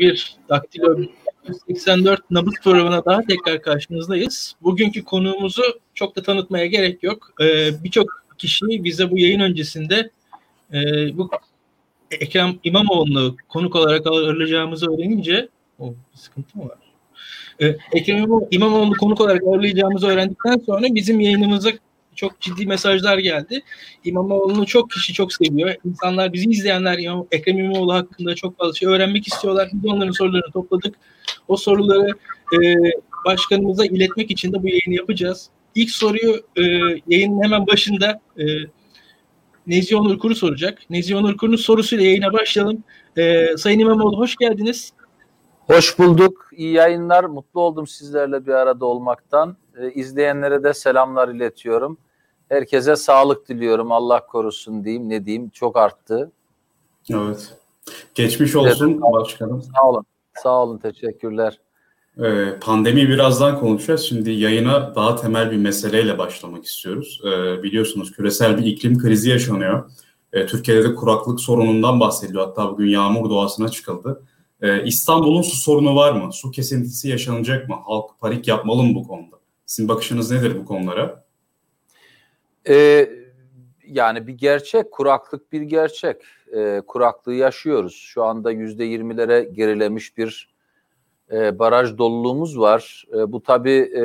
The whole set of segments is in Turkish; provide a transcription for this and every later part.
yeni bir Daktilo 84 nabız programına daha tekrar karşınızdayız. Bugünkü konuğumuzu çok da tanıtmaya gerek yok. Ee, Birçok kişi bize bu yayın öncesinde e, bu Ekrem İmamoğlu'nu konuk olarak ağırlayacağımızı öğrenince o sıkıntı mı var? Ee, Ekrem İmamoğlu konuk olarak ağırlayacağımızı öğrendikten sonra bizim yayınımıza çok ciddi mesajlar geldi. İmamoğlu'nu çok kişi çok seviyor. İnsanlar bizi izleyenler Ekrem İmamoğlu hakkında çok fazla şey öğrenmek istiyorlar. Biz onların sorularını topladık. O soruları e, başkanımıza iletmek için de bu yayını yapacağız. İlk soruyu e, yayının hemen başında e, Nezi Onur Kuru soracak. Nezi Onur Kuru'nun sorusuyla yayına başlayalım. E, Sayın İmamoğlu hoş geldiniz. Hoş bulduk. İyi yayınlar. Mutlu oldum sizlerle bir arada olmaktan. E, izleyenlere de selamlar iletiyorum. Herkese sağlık diliyorum. Allah korusun diyeyim. Ne diyeyim? Çok arttı. Evet. Geçmiş olsun evet, başkanım. Sağ olun. Sağ olun. Teşekkürler. Ee, pandemi birazdan konuşacağız. Şimdi yayına daha temel bir meseleyle başlamak istiyoruz. Ee, biliyorsunuz küresel bir iklim krizi yaşanıyor. Ee, Türkiye'de de kuraklık sorunundan bahsediliyor. Hatta bugün yağmur doğasına çıkıldı. Ee, İstanbul'un su sorunu var mı? Su kesintisi yaşanacak mı? Halk panik yapmalı mı bu konuda? Sizin bakışınız nedir bu konulara? Ee, yani bir gerçek, kuraklık bir gerçek. Ee, kuraklığı yaşıyoruz. Şu anda yüzde yirmilere gerilemiş bir e, baraj doluluğumuz var. E, bu tabii e,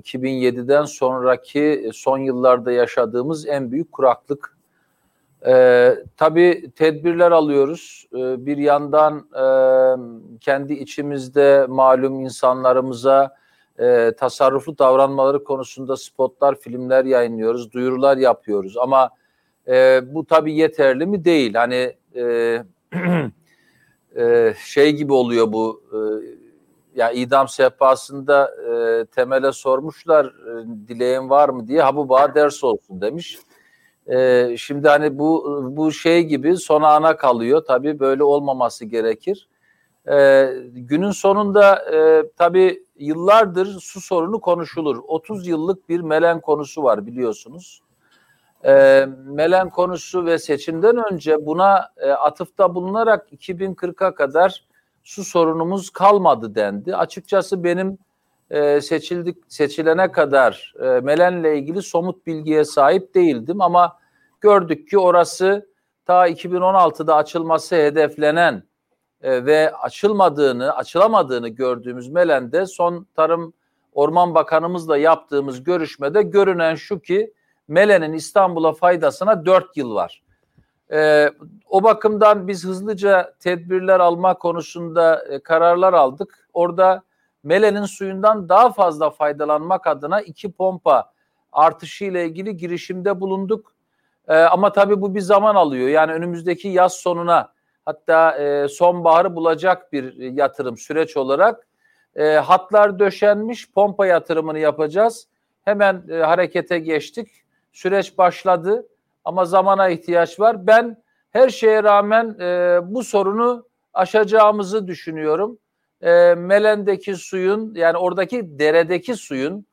2007'den sonraki son yıllarda yaşadığımız en büyük kuraklık. E, tabii tedbirler alıyoruz. E, bir yandan e, kendi içimizde malum insanlarımıza e, tasarruflu davranmaları konusunda spotlar, filmler yayınlıyoruz, duyurular yapıyoruz. Ama e, bu tabii yeterli mi? Değil. Hani e, e, şey gibi oluyor bu. E, ya idam sehpasında e, temele sormuşlar e, dileğin var mı diye ha bu bana ders olsun demiş. E, şimdi hani bu bu şey gibi son ana kalıyor. Tabii böyle olmaması gerekir. E, günün sonunda e, tabii yıllardır su sorunu konuşulur. 30 yıllık bir melen konusu var biliyorsunuz. E, melen konusu ve seçimden önce buna e, atıfta bulunarak 2040'a kadar su sorunumuz kalmadı dendi. Açıkçası benim e, seçildik seçilene kadar e, melenle ilgili somut bilgiye sahip değildim ama gördük ki orası ta 2016'da açılması hedeflenen e, ve açılmadığını, açılamadığını gördüğümüz Melen'de son Tarım Orman Bakanımızla yaptığımız görüşmede görünen şu ki Melen'in İstanbul'a faydasına dört yıl var. E, o bakımdan biz hızlıca tedbirler alma konusunda e, kararlar aldık. Orada Melen'in suyundan daha fazla faydalanmak adına iki pompa artışı ile ilgili girişimde bulunduk. E, ama tabii bu bir zaman alıyor. Yani önümüzdeki yaz sonuna hatta e, sonbaharı bulacak bir yatırım süreç olarak e, hatlar döşenmiş pompa yatırımını yapacağız. Hemen e, harekete geçtik. Süreç başladı ama zamana ihtiyaç var. Ben her şeye rağmen e, bu sorunu aşacağımızı düşünüyorum. E, Melen'deki suyun yani oradaki deredeki suyun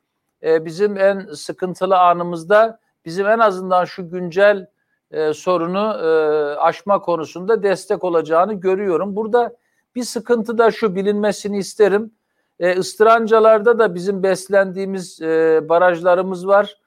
e, bizim en sıkıntılı anımızda bizim en azından şu güncel e, sorunu e, aşma konusunda destek olacağını görüyorum. Burada bir sıkıntı da şu bilinmesini isterim. E, ıstırancalarda da bizim beslendiğimiz e, barajlarımız var.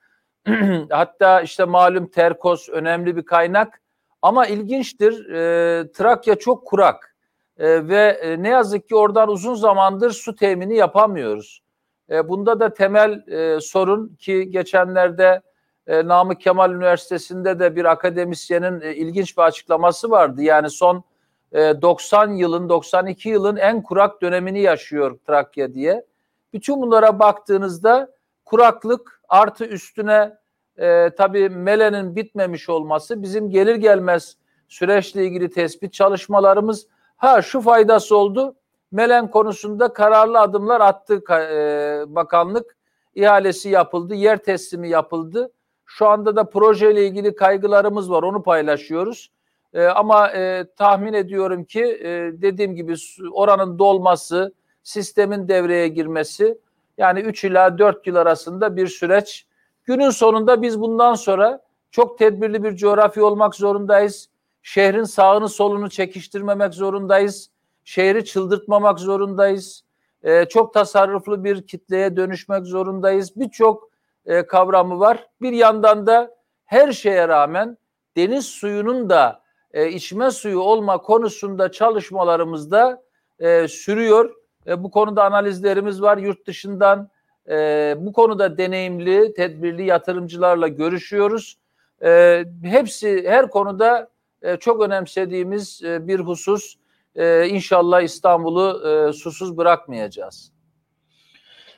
Hatta işte malum Terkos önemli bir kaynak. Ama ilginçtir e, Trakya çok kurak e, ve e, ne yazık ki oradan uzun zamandır su temini yapamıyoruz. E, bunda da temel e, sorun ki geçenlerde e, Namık Kemal Üniversitesi'nde de bir akademisyenin e, ilginç bir açıklaması vardı. Yani son e, 90 yılın, 92 yılın en kurak dönemini yaşıyor Trakya diye. Bütün bunlara baktığınızda kuraklık artı üstüne e, tabii melenin bitmemiş olması bizim gelir gelmez süreçle ilgili tespit çalışmalarımız ha şu faydası oldu. Melen konusunda kararlı adımlar attı e, bakanlık. ihalesi yapıldı, yer teslimi yapıldı. Şu anda da projeyle ilgili kaygılarımız var. Onu paylaşıyoruz. E, ama e, tahmin ediyorum ki e, dediğim gibi oranın dolması, sistemin devreye girmesi yani 3 ila 4 yıl arasında bir süreç. Günün sonunda biz bundan sonra çok tedbirli bir coğrafya olmak zorundayız. Şehrin sağını solunu çekiştirmemek zorundayız. şehri çıldırtmamak zorundayız. E, çok tasarruflu bir kitleye dönüşmek zorundayız. Birçok e, kavramı var. Bir yandan da her şeye rağmen deniz suyunun da e, içme suyu olma konusunda çalışmalarımızda e, sürüyor. E, bu konuda analizlerimiz var yurt dışından. E, bu konuda deneyimli, tedbirli yatırımcılarla görüşüyoruz. E, hepsi her konuda e, çok önemsediğimiz e, bir husus. E, inşallah İstanbul'u e, susuz bırakmayacağız.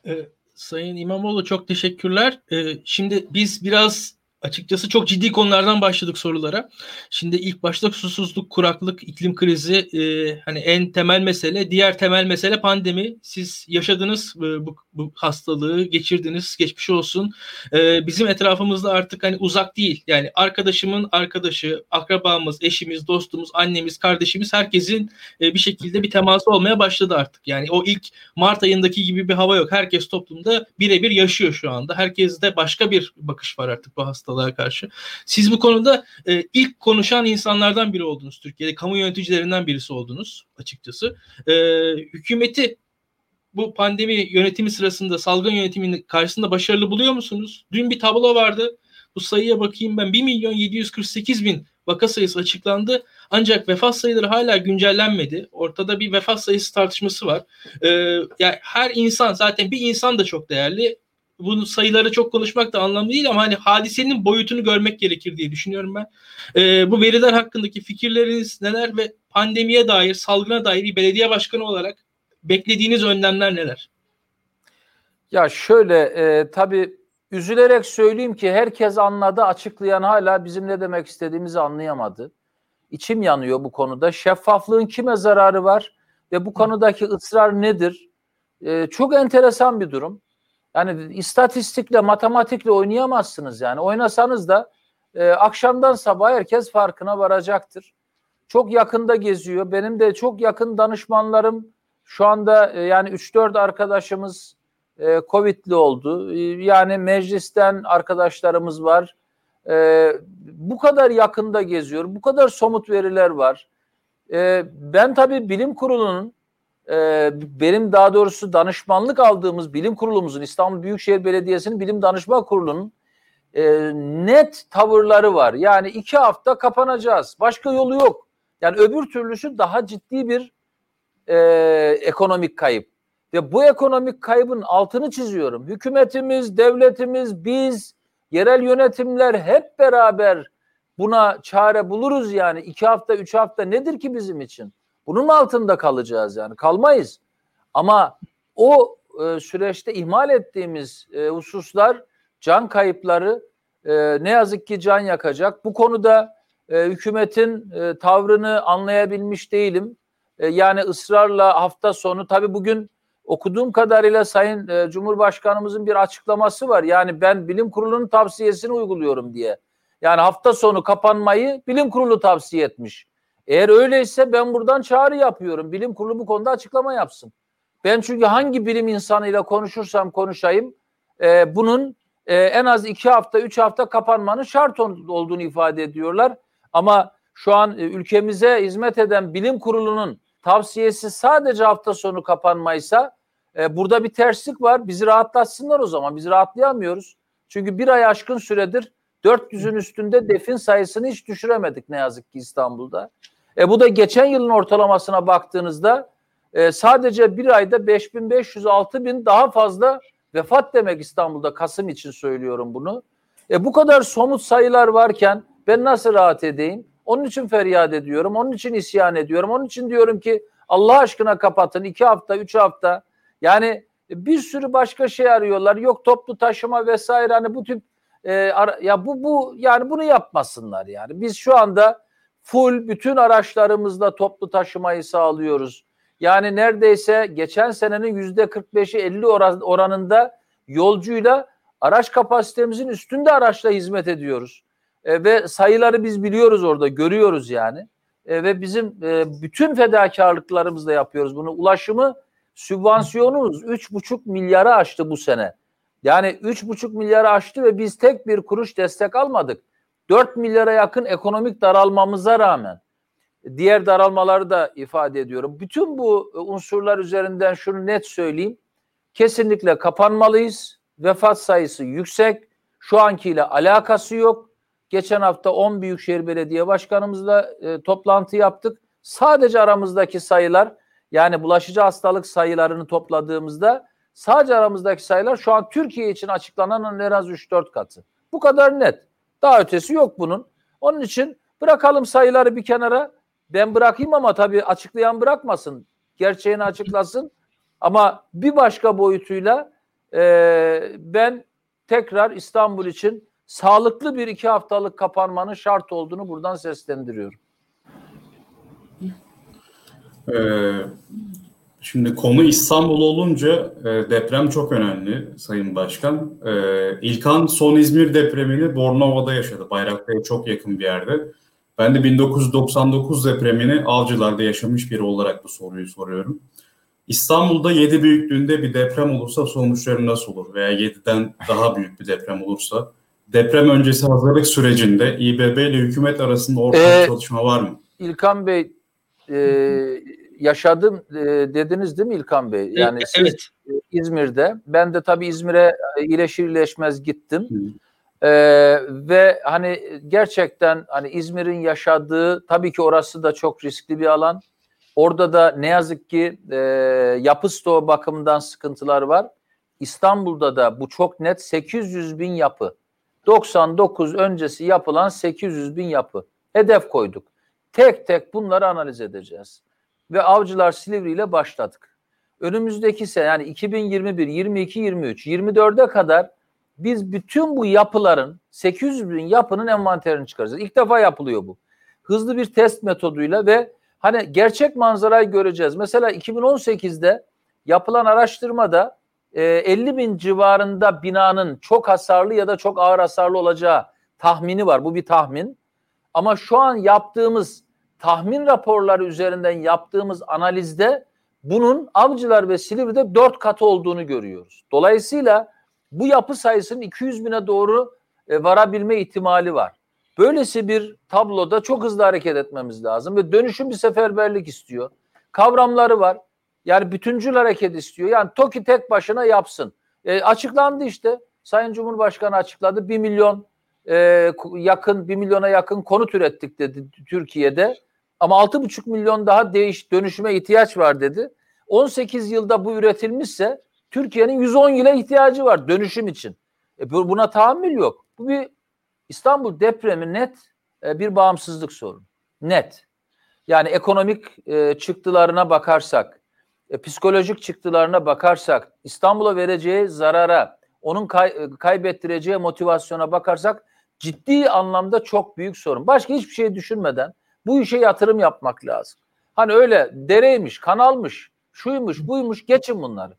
E, Sayın İmamoğlu çok teşekkürler. E, şimdi biz biraz açıkçası çok ciddi konulardan başladık sorulara. Şimdi ilk başta susuzluk, kuraklık, iklim krizi e, hani en temel mesele. Diğer temel mesele pandemi. Siz yaşadınız e, bu, bu hastalığı, geçirdiniz, geçmiş olsun. E, bizim etrafımızda artık hani uzak değil. Yani arkadaşımın arkadaşı, akrabamız, eşimiz, dostumuz, annemiz, kardeşimiz herkesin e, bir şekilde bir teması olmaya başladı artık. Yani o ilk Mart ayındaki gibi bir hava yok. Herkes toplumda birebir yaşıyor şu anda. Herkeste başka bir bakış var artık bu hastalığa hastalığa karşı. Siz bu konuda e, ilk konuşan insanlardan biri oldunuz Türkiye'de. Kamu yöneticilerinden birisi oldunuz açıkçası. E, hükümeti bu pandemi yönetimi sırasında salgın yönetiminin karşısında başarılı buluyor musunuz? Dün bir tablo vardı. Bu sayıya bakayım ben 1 milyon 748 bin vaka sayısı açıklandı. Ancak vefat sayıları hala güncellenmedi. Ortada bir vefat sayısı tartışması var. Ee, yani her insan zaten bir insan da çok değerli bunu sayıları çok konuşmak da anlamlı değil ama hani hadisenin boyutunu görmek gerekir diye düşünüyorum ben. E, bu veriler hakkındaki fikirleriniz neler ve pandemiye dair, salgına dair bir belediye başkanı olarak beklediğiniz önlemler neler? Ya şöyle e, tabii üzülerek söyleyeyim ki herkes anladı, açıklayan hala bizim ne demek istediğimizi anlayamadı. İçim yanıyor bu konuda. Şeffaflığın kime zararı var ve bu konudaki ısrar nedir? E, çok enteresan bir durum. Yani istatistikle, matematikle oynayamazsınız yani. Oynasanız da e, akşamdan sabah herkes farkına varacaktır. Çok yakında geziyor. Benim de çok yakın danışmanlarım şu anda e, yani 3-4 arkadaşımız e, Covid'li oldu. E, yani meclisten arkadaşlarımız var. E, bu kadar yakında geziyor. Bu kadar somut veriler var. E, ben tabii bilim kurulunun e, benim daha doğrusu danışmanlık aldığımız bilim kurulumuzun İstanbul Büyükşehir Belediyesi'nin bilim danışma kurulunun e, net tavırları var. Yani iki hafta kapanacağız. Başka yolu yok. Yani öbür türlüsü daha ciddi bir e, ekonomik kayıp. Ve bu ekonomik kaybın altını çiziyorum. Hükümetimiz, devletimiz, biz, yerel yönetimler hep beraber buna çare buluruz yani. iki hafta, üç hafta nedir ki bizim için? Bunun altında kalacağız yani kalmayız. Ama o e, süreçte ihmal ettiğimiz e, hususlar can kayıpları e, ne yazık ki can yakacak. Bu konuda e, hükümetin e, tavrını anlayabilmiş değilim. E, yani ısrarla hafta sonu tabii bugün okuduğum kadarıyla Sayın e, Cumhurbaşkanımızın bir açıklaması var. Yani ben bilim kurulunun tavsiyesini uyguluyorum diye. Yani hafta sonu kapanmayı bilim kurulu tavsiye etmiş. Eğer öyleyse ben buradan çağrı yapıyorum. Bilim kurulu bu konuda açıklama yapsın. Ben çünkü hangi bilim insanıyla konuşursam konuşayım e, bunun e, en az iki hafta, üç hafta kapanmanın şart olduğunu ifade ediyorlar. Ama şu an e, ülkemize hizmet eden bilim kurulunun tavsiyesi sadece hafta sonu kapanmaysa e, burada bir terslik var. Bizi rahatlatsınlar o zaman. Biz rahatlayamıyoruz. Çünkü bir ay aşkın süredir 400'ün üstünde defin sayısını hiç düşüremedik ne yazık ki İstanbul'da. E, bu da geçen yılın ortalamasına baktığınızda e, sadece bir ayda 5500-6000 daha fazla vefat demek İstanbul'da Kasım için söylüyorum bunu. E, bu kadar somut sayılar varken ben nasıl rahat edeyim? Onun için feryat ediyorum, onun için isyan ediyorum, onun için diyorum ki Allah aşkına kapatın iki hafta, üç hafta. Yani bir sürü başka şey arıyorlar. Yok toplu taşıma vesaire hani bu tip e, ara, ya bu bu yani bunu yapmasınlar yani. Biz şu anda full bütün araçlarımızla toplu taşımayı sağlıyoruz. Yani neredeyse geçen senenin yüzde 45'i 50 oranında yolcuyla araç kapasitemizin üstünde araçla hizmet ediyoruz. E, ve sayıları biz biliyoruz orada, görüyoruz yani. E, ve bizim e, bütün fedakarlıklarımızla yapıyoruz bunu. Ulaşımı sübvansiyonumuz 3,5 milyara aştı bu sene. Yani 3,5 milyara aştı ve biz tek bir kuruş destek almadık. 4 milyara yakın ekonomik daralmamıza rağmen diğer daralmaları da ifade ediyorum. Bütün bu unsurlar üzerinden şunu net söyleyeyim. Kesinlikle kapanmalıyız. Vefat sayısı yüksek. Şu ankiyle alakası yok. Geçen hafta 10 Büyükşehir Belediye Başkanımızla e, toplantı yaptık. Sadece aramızdaki sayılar yani bulaşıcı hastalık sayılarını topladığımızda sadece aramızdaki sayılar şu an Türkiye için açıklanan en az 3-4 katı. Bu kadar net. Daha ötesi yok bunun. Onun için bırakalım sayıları bir kenara. Ben bırakayım ama tabii açıklayan bırakmasın. Gerçeğini açıklasın. Ama bir başka boyutuyla e, ben tekrar İstanbul için sağlıklı bir iki haftalık kapanmanın şart olduğunu buradan seslendiriyorum. Ee, şimdi konu İstanbul olunca e, deprem çok önemli Sayın Başkan. Ee, İlkan son İzmir depremini Bornova'da yaşadı. Bayraklı'ya çok yakın bir yerde. Ben de 1999 depremini Avcılar'da yaşamış biri olarak bu soruyu soruyorum. İstanbul'da 7 büyüklüğünde bir deprem olursa sonuçları nasıl olur? Veya 7'den daha büyük bir deprem olursa deprem öncesi hazırlık sürecinde İBB ile hükümet arasında ortak ee, çalışma var mı? İlkan Bey e, yaşadım e, dediniz değil mi İlkan Bey? Yani siz evet. İzmir'de. Ben de tabii İzmir'e iyileşir iyileşmez gittim. Ee, ve hani gerçekten hani İzmir'in yaşadığı tabii ki orası da çok riskli bir alan. Orada da ne yazık ki e, yapı stoğu bakımından sıkıntılar var. İstanbul'da da bu çok net 800 bin yapı. 99 öncesi yapılan 800 bin yapı. Hedef koyduk. Tek tek bunları analiz edeceğiz. Ve Avcılar Silivri ile başladık. Önümüzdeki sene yani 2021, 22, 23, 24'e kadar biz bütün bu yapıların 800 bin yapının envanterini çıkaracağız. İlk defa yapılıyor bu. Hızlı bir test metoduyla ve hani gerçek manzarayı göreceğiz. Mesela 2018'de yapılan araştırmada 50 e, bin civarında binanın çok hasarlı ya da çok ağır hasarlı olacağı tahmini var. Bu bir tahmin. Ama şu an yaptığımız tahmin raporları üzerinden yaptığımız analizde bunun Avcılar ve Silivri'de dört katı olduğunu görüyoruz. Dolayısıyla bu yapı sayısının 200 bine doğru e, varabilme ihtimali var. Böylesi bir tabloda çok hızlı hareket etmemiz lazım ve dönüşüm bir seferberlik istiyor. Kavramları var. Yani bütüncül hareket istiyor. Yani TOKİ tek başına yapsın. E, açıklandı işte. Sayın Cumhurbaşkanı açıkladı. Bir milyon e, yakın, bir milyona yakın konut ürettik dedi Türkiye'de. Ama altı buçuk milyon daha değiş dönüşüme ihtiyaç var dedi. 18 yılda bu üretilmişse Türkiye'nin 110 yıla ihtiyacı var dönüşüm için. E, buna tahammül yok. Bu bir İstanbul depremi net e, bir bağımsızlık sorunu. Net. Yani ekonomik e, çıktılarına bakarsak, e, psikolojik çıktılarına bakarsak, İstanbul'a vereceği zarara, onun kay, kaybettireceği motivasyona bakarsak ciddi anlamda çok büyük sorun. Başka hiçbir şey düşünmeden bu işe yatırım yapmak lazım. Hani öyle dereymiş, kanalmış, şuymuş, buymuş geçin bunları.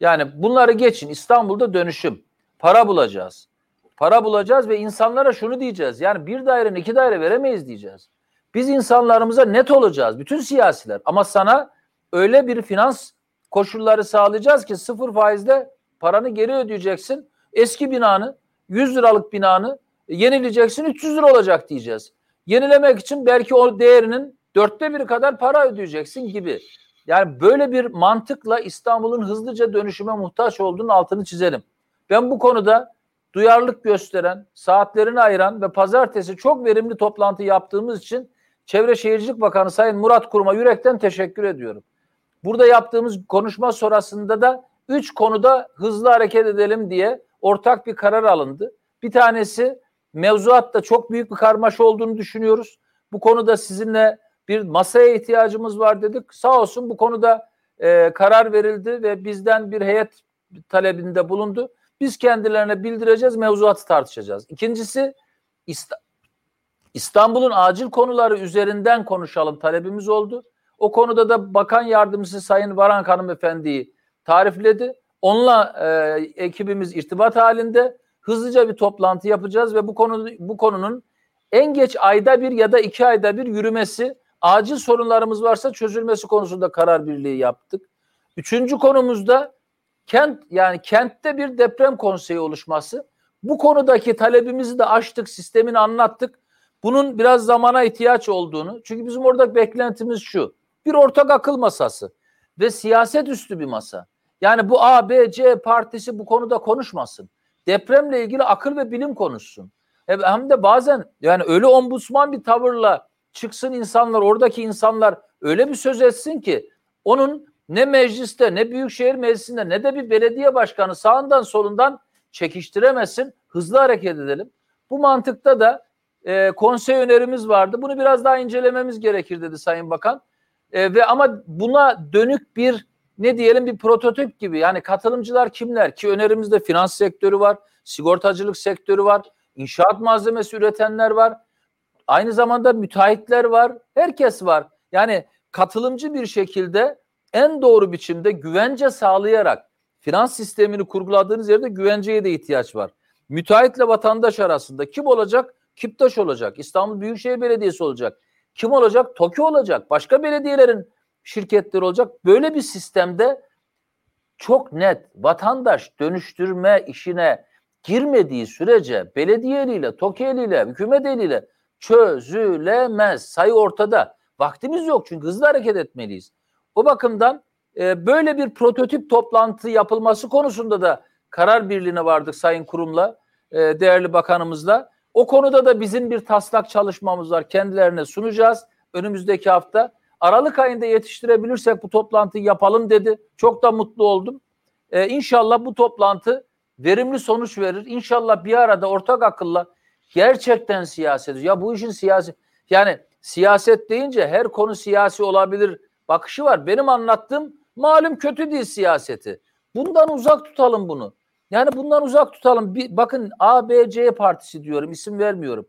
Yani bunları geçin. İstanbul'da dönüşüm. Para bulacağız. Para bulacağız ve insanlara şunu diyeceğiz. Yani bir daire, iki daire veremeyiz diyeceğiz. Biz insanlarımıza net olacağız. Bütün siyasiler. Ama sana öyle bir finans koşulları sağlayacağız ki sıfır faizle paranı geri ödeyeceksin. Eski binanı, 100 liralık binanı yenileyeceksin 300 lira olacak diyeceğiz. Yenilemek için belki o değerinin dörtte biri kadar para ödeyeceksin gibi. Yani böyle bir mantıkla İstanbul'un hızlıca dönüşüme muhtaç olduğunun altını çizelim. Ben bu konuda duyarlılık gösteren, saatlerini ayıran ve pazartesi çok verimli toplantı yaptığımız için Çevre Şehircilik Bakanı Sayın Murat Kurum'a yürekten teşekkür ediyorum. Burada yaptığımız konuşma sonrasında da üç konuda hızlı hareket edelim diye ortak bir karar alındı. Bir tanesi mevzuatta çok büyük bir karmaşa olduğunu düşünüyoruz. Bu konuda sizinle bir masaya ihtiyacımız var dedik. Sağ olsun bu konuda e, karar verildi ve bizden bir heyet talebinde bulundu. Biz kendilerine bildireceğiz, mevzuatı tartışacağız. İkincisi İstanbul'un acil konuları üzerinden konuşalım talebimiz oldu. O konuda da Bakan Yardımcısı Sayın Varank Hanımefendi'yi tarifledi. Onunla e, ekibimiz irtibat halinde hızlıca bir toplantı yapacağız ve bu konu bu konunun en geç ayda bir ya da iki ayda bir yürümesi, acil sorunlarımız varsa çözülmesi konusunda karar birliği yaptık. Üçüncü konumuzda kent yani kentte bir deprem konseyi oluşması. Bu konudaki talebimizi de açtık, sistemini anlattık. bunun biraz zamana ihtiyaç olduğunu çünkü bizim orada beklentimiz şu bir ortak akıl masası ve siyaset üstü bir masa. Yani bu A, B, C partisi bu konuda konuşmasın. Depremle ilgili akıl ve bilim konuşsun. Hem de bazen yani öyle ombudsman bir tavırla çıksın insanlar oradaki insanlar öyle bir söz etsin ki onun ne mecliste ne büyükşehir meclisinde ne de bir belediye başkanı sağından solundan çekiştiremesin. Hızlı hareket edelim. Bu mantıkta da e, konsey önerimiz vardı. Bunu biraz daha incelememiz gerekir dedi Sayın Bakan. E, ve ama buna dönük bir ne diyelim bir prototip gibi yani katılımcılar kimler ki önerimizde finans sektörü var, sigortacılık sektörü var, inşaat malzemesi üretenler var. Aynı zamanda müteahhitler var, herkes var. Yani katılımcı bir şekilde en doğru biçimde güvence sağlayarak finans sistemini kurguladığınız yerde güvenceye de ihtiyaç var. Müteahhitle vatandaş arasında kim olacak? Kiptaş olacak. İstanbul Büyükşehir Belediyesi olacak. Kim olacak? TOKİ olacak. Başka belediyelerin şirketleri olacak. Böyle bir sistemde çok net vatandaş dönüştürme işine girmediği sürece belediye eliyle, TOKİ eliyle, hükümet eliyle çözülemez. Sayı ortada. Vaktimiz yok çünkü hızlı hareket etmeliyiz. O bakımdan e, böyle bir prototip toplantı yapılması konusunda da karar birliğine vardık Sayın Kurum'la, e, değerli bakanımızla. O konuda da bizim bir taslak çalışmamız var. Kendilerine sunacağız önümüzdeki hafta. Aralık ayında yetiştirebilirsek bu toplantıyı yapalım dedi. Çok da mutlu oldum. Ee, inşallah bu toplantı verimli sonuç verir. İnşallah bir arada ortak akılla gerçekten siyaset. Ya bu işin siyasi yani siyaset deyince her konu siyasi olabilir bakışı var. Benim anlattığım malum kötü değil siyaseti. Bundan uzak tutalım bunu. Yani bundan uzak tutalım. Bir, bakın A, B, C partisi diyorum isim vermiyorum.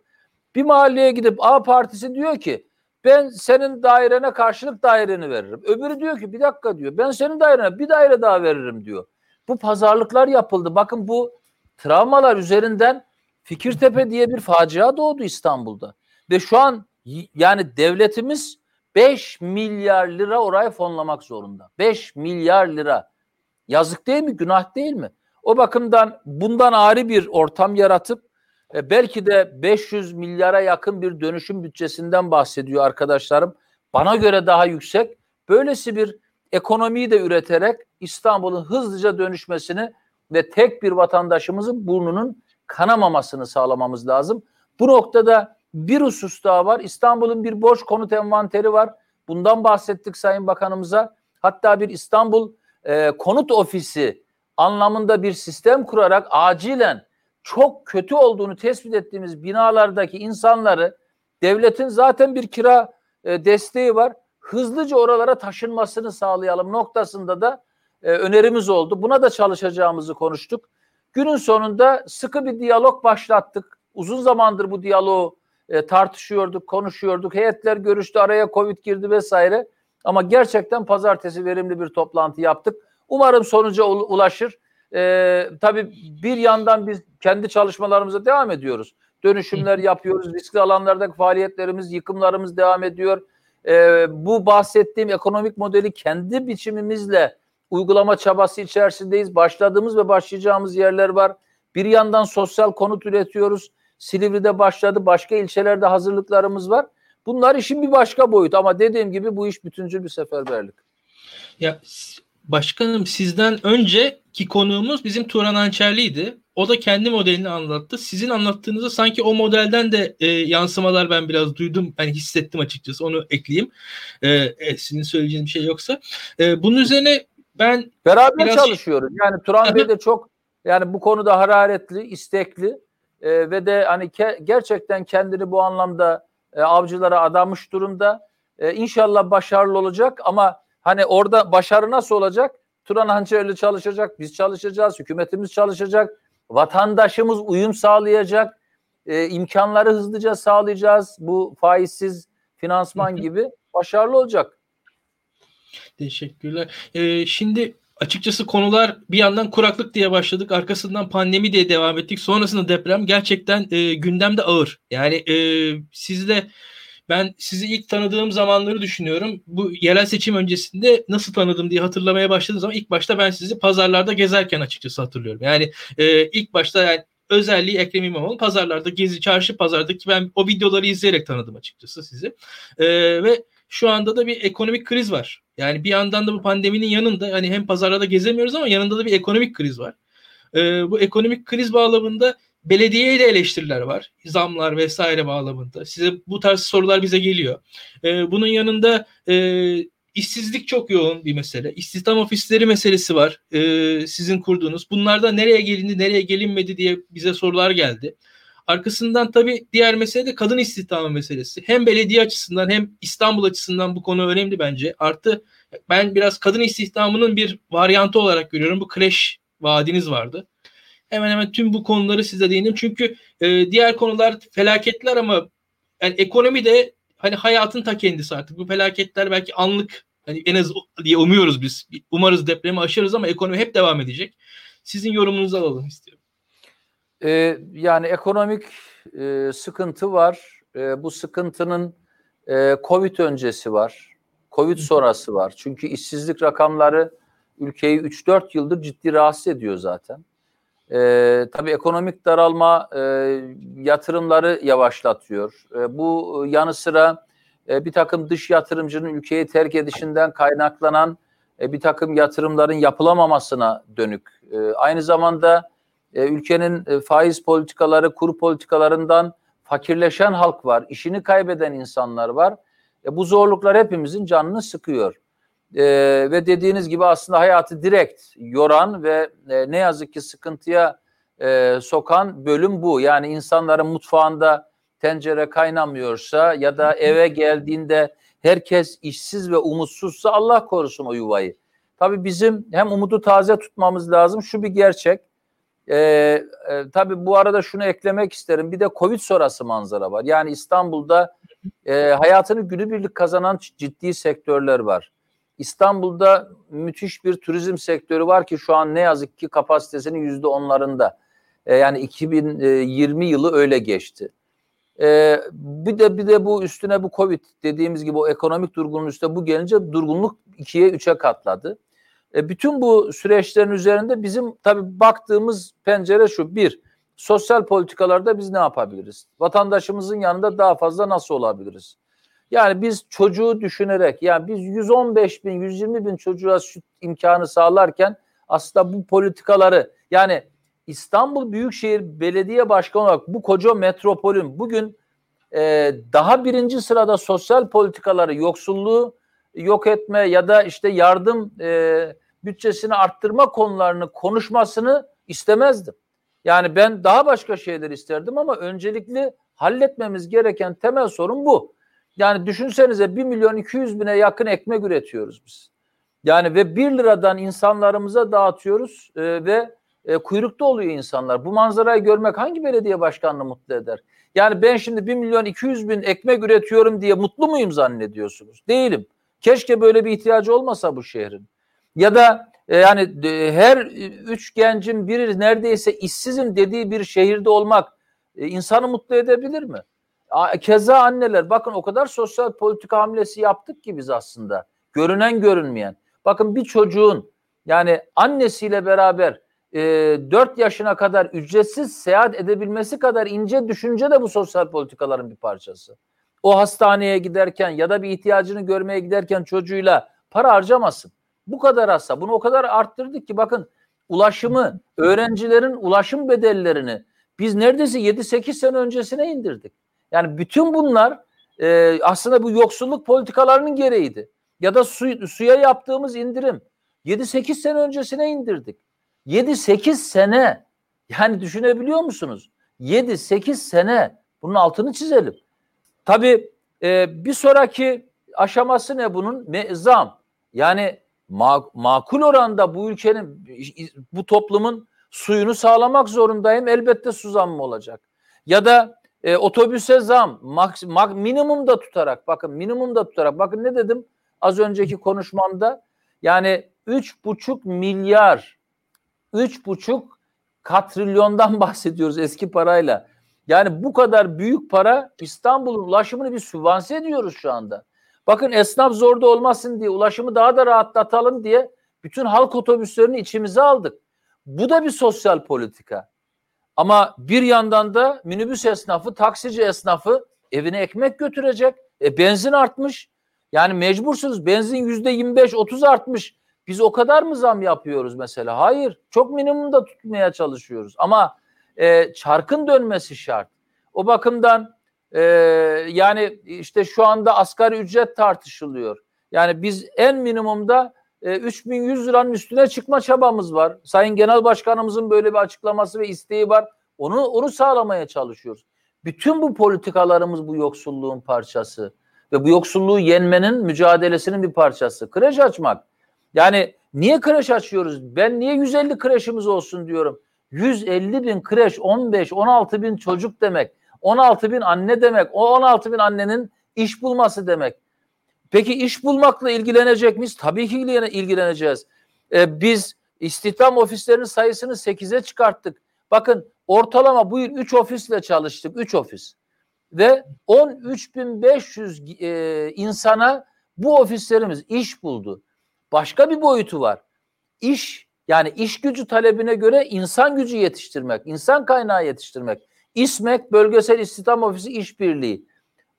Bir mahalleye gidip A partisi diyor ki ben senin dairene karşılık daireni veririm. Öbürü diyor ki bir dakika diyor ben senin dairene bir daire daha veririm diyor. Bu pazarlıklar yapıldı. Bakın bu travmalar üzerinden Fikirtepe diye bir facia doğdu İstanbul'da. Ve şu an yani devletimiz 5 milyar lira oraya fonlamak zorunda. 5 milyar lira. Yazık değil mi? Günah değil mi? O bakımdan bundan ayrı bir ortam yaratıp e, belki de 500 milyara yakın bir dönüşüm bütçesinden bahsediyor arkadaşlarım. Bana göre daha yüksek. Böylesi bir ekonomiyi de üreterek İstanbul'un hızlıca dönüşmesini ve tek bir vatandaşımızın burnunun kanamamasını sağlamamız lazım. Bu noktada bir husus daha var. İstanbul'un bir boş konut envanteri var. Bundan bahsettik Sayın Bakanımıza. Hatta bir İstanbul e, konut ofisi anlamında bir sistem kurarak acilen çok kötü olduğunu tespit ettiğimiz binalardaki insanları devletin zaten bir kira e, desteği var. Hızlıca oralara taşınmasını sağlayalım noktasında da e, önerimiz oldu. Buna da çalışacağımızı konuştuk. Günün sonunda sıkı bir diyalog başlattık. Uzun zamandır bu diyaloğu e, tartışıyorduk, konuşuyorduk. Heyetler görüştü, araya Covid girdi vesaire. Ama gerçekten pazartesi verimli bir toplantı yaptık. Umarım sonuca ulaşır. Ee, tabii bir yandan biz kendi çalışmalarımıza devam ediyoruz. Dönüşümler yapıyoruz. Riskli alanlardaki faaliyetlerimiz, yıkımlarımız devam ediyor. Ee, bu bahsettiğim ekonomik modeli kendi biçimimizle uygulama çabası içerisindeyiz. Başladığımız ve başlayacağımız yerler var. Bir yandan sosyal konut üretiyoruz. Silivri'de başladı. Başka ilçelerde hazırlıklarımız var. Bunlar işin bir başka boyutu ama dediğim gibi bu iş bütüncül bir seferberlik. Ya başkanım sizden önceki konuğumuz bizim Turan Hançerli'ydi. O da kendi modelini anlattı. Sizin anlattığınızda sanki o modelden de e, yansımalar ben biraz duydum. Yani hissettim açıkçası. Onu ekleyeyim. E, e, sizin söyleyeceğiniz bir şey yoksa. E, bunun üzerine ben beraber biraz... çalışıyoruz. Yani Turan Bey de çok yani bu konuda hararetli, istekli e, ve de hani ke- gerçekten kendini bu anlamda e, avcılara adamış durumda. E, inşallah başarılı olacak ama hani orada başarı nasıl olacak? Turan Hançerli çalışacak, biz çalışacağız, hükümetimiz çalışacak, vatandaşımız uyum sağlayacak, e, imkanları hızlıca sağlayacağız. Bu faizsiz finansman gibi başarılı olacak. Teşekkürler. Ee, şimdi açıkçası konular bir yandan kuraklık diye başladık. Arkasından pandemi diye devam ettik. Sonrasında deprem gerçekten e, gündemde ağır. Yani e, sizle ben sizi ilk tanıdığım zamanları düşünüyorum. Bu yerel seçim öncesinde nasıl tanıdım diye hatırlamaya başladığım zaman ilk başta ben sizi pazarlarda gezerken açıkçası hatırlıyorum. Yani e, ilk başta yani özelliği Ekrem İmamoğlu. Pazarlarda gezi, çarşı pazardaki ben o videoları izleyerek tanıdım açıkçası sizi. E, ve şu anda da bir ekonomik kriz var. Yani bir yandan da bu pandeminin yanında hani hem pazarlarda gezemiyoruz ama yanında da bir ekonomik kriz var. E, bu ekonomik kriz bağlamında belediyeye de eleştiriler var. Zamlar vesaire bağlamında. Size bu tarz sorular bize geliyor. E, bunun yanında e, işsizlik çok yoğun bir mesele. İstihdam ofisleri meselesi var. E, sizin kurduğunuz. Bunlarda nereye gelindi, nereye gelinmedi diye bize sorular geldi. Arkasından tabii diğer mesele de kadın istihdamı meselesi. Hem belediye açısından hem İstanbul açısından bu konu önemli bence. Artı ben biraz kadın istihdamının bir varyantı olarak görüyorum. Bu kreş vaadiniz vardı. Hemen hemen tüm bu konuları size değindim. Çünkü e, diğer konular felaketler ama yani ekonomi de hani hayatın ta kendisi artık. Bu felaketler belki anlık hani en az diye umuyoruz biz. Umarız depremi aşarız ama ekonomi hep devam edecek. Sizin yorumunuzu alalım istiyorum. Ee, yani ekonomik e, sıkıntı var. E, bu sıkıntının e, Covid öncesi var. Covid sonrası var. Çünkü işsizlik rakamları ülkeyi 3-4 yıldır ciddi rahatsız ediyor zaten. E, tabii ekonomik daralma e, yatırımları yavaşlatıyor. E, bu yanı sıra e, bir takım dış yatırımcının ülkeyi terk edişinden kaynaklanan e, bir takım yatırımların yapılamamasına dönük. E, aynı zamanda e, ülkenin e, faiz politikaları, kur politikalarından fakirleşen halk var, işini kaybeden insanlar var. E, bu zorluklar hepimizin canını sıkıyor e, ve dediğiniz gibi aslında hayatı direkt yoran ve e, ne yazık ki sıkıntıya e, sokan bölüm bu. Yani insanların mutfağında tencere kaynamıyorsa ya da eve geldiğinde herkes işsiz ve umutsuzsa Allah korusun o yuvayı. Tabii bizim hem umudu taze tutmamız lazım. Şu bir gerçek. Ee, e, tabii bu arada şunu eklemek isterim. Bir de Covid sonrası manzara var. Yani İstanbul'da e, hayatını günübirlik kazanan ciddi sektörler var. İstanbul'da müthiş bir turizm sektörü var ki şu an ne yazık ki kapasitesinin yüzde onlarında. E, yani 2020 yılı öyle geçti. E, bir de bir de bu üstüne bu Covid dediğimiz gibi o ekonomik durgunluğun üstüne bu gelince durgunluk ikiye üçe katladı. E, bütün bu süreçlerin üzerinde bizim tabii baktığımız pencere şu. Bir, sosyal politikalarda biz ne yapabiliriz? Vatandaşımızın yanında daha fazla nasıl olabiliriz? Yani biz çocuğu düşünerek yani biz 115 bin 120 bin çocuğa süt imkanı sağlarken aslında bu politikaları yani İstanbul Büyükşehir Belediye Başkanı olarak bu koca metropolün bugün e, daha birinci sırada sosyal politikaları yoksulluğu yok etme ya da işte yardım e, bütçesini arttırma konularını konuşmasını istemezdim. Yani ben daha başka şeyler isterdim ama öncelikli halletmemiz gereken temel sorun bu. Yani düşünsenize 1 milyon 200 bine yakın ekmek üretiyoruz biz. Yani ve 1 liradan insanlarımıza dağıtıyoruz e, ve e, kuyrukta oluyor insanlar. Bu manzarayı görmek hangi belediye başkanını mutlu eder? Yani ben şimdi 1 milyon 200 bin ekmek üretiyorum diye mutlu muyum zannediyorsunuz? Değilim. Keşke böyle bir ihtiyacı olmasa bu şehrin. Ya da e, yani e, her üç gencin biri neredeyse işsizim dediği bir şehirde olmak e, insanı mutlu edebilir mi? Keza anneler bakın o kadar sosyal politika hamlesi yaptık ki biz aslında. Görünen görünmeyen. Bakın bir çocuğun yani annesiyle beraber e, 4 yaşına kadar ücretsiz seyahat edebilmesi kadar ince düşünce de bu sosyal politikaların bir parçası. O hastaneye giderken ya da bir ihtiyacını görmeye giderken çocuğuyla para harcamasın. Bu kadar hasta. Bunu o kadar arttırdık ki bakın ulaşımı, öğrencilerin ulaşım bedellerini biz neredeyse 7-8 sene öncesine indirdik. Yani bütün bunlar e, aslında bu yoksulluk politikalarının gereğiydi. Ya da su, suya yaptığımız indirim 7-8 sene öncesine indirdik. 7-8 sene yani düşünebiliyor musunuz? 7-8 sene bunun altını çizelim. Tabii e, bir sonraki aşaması ne bunun? Zam. Yani ma- makul oranda bu ülkenin, bu toplumun suyunu sağlamak zorundayım. Elbette su zammı olacak. Ya da e, otobüse zam maks, mak, minimum da tutarak bakın minimum da tutarak bakın ne dedim az önceki konuşmamda yani üç buçuk milyar üç buçuk katrilyondan bahsediyoruz eski parayla. Yani bu kadar büyük para İstanbul'un ulaşımını bir sübvanse ediyoruz şu anda. Bakın esnaf zorda olmasın diye ulaşımı daha da rahatlatalım diye bütün halk otobüslerini içimize aldık. Bu da bir sosyal politika. Ama bir yandan da minibüs esnafı, taksici esnafı evine ekmek götürecek. E, benzin artmış. Yani mecbursunuz. Benzin yüzde 25-30 artmış. Biz o kadar mı zam yapıyoruz mesela? Hayır. Çok minimumda tutmaya çalışıyoruz. Ama e, çarkın dönmesi şart. O bakımdan e, yani işte şu anda asgari ücret tartışılıyor. Yani biz en minimumda e, 3100 liranın üstüne çıkma çabamız var. Sayın Genel Başkanımızın böyle bir açıklaması ve isteği var. Onu onu sağlamaya çalışıyoruz. Bütün bu politikalarımız bu yoksulluğun parçası ve bu yoksulluğu yenmenin mücadelesinin bir parçası. Kreş açmak. Yani niye kreş açıyoruz? Ben niye 150 kreşimiz olsun diyorum. 150 bin kreş, 15, 16 bin çocuk demek. 16 bin anne demek. O 16 bin annenin iş bulması demek. Peki iş bulmakla ilgilenecek miyiz? Tabii ki ilgileneceğiz. Ee, biz istihdam ofislerinin sayısını 8'e çıkarttık. Bakın ortalama bu yıl 3 ofisle çalıştık. 3 ofis. Ve 13.500 e, insana bu ofislerimiz iş buldu. Başka bir boyutu var. İş yani iş gücü talebine göre insan gücü yetiştirmek, insan kaynağı yetiştirmek. İSMEK Bölgesel İstihdam Ofisi İşbirliği.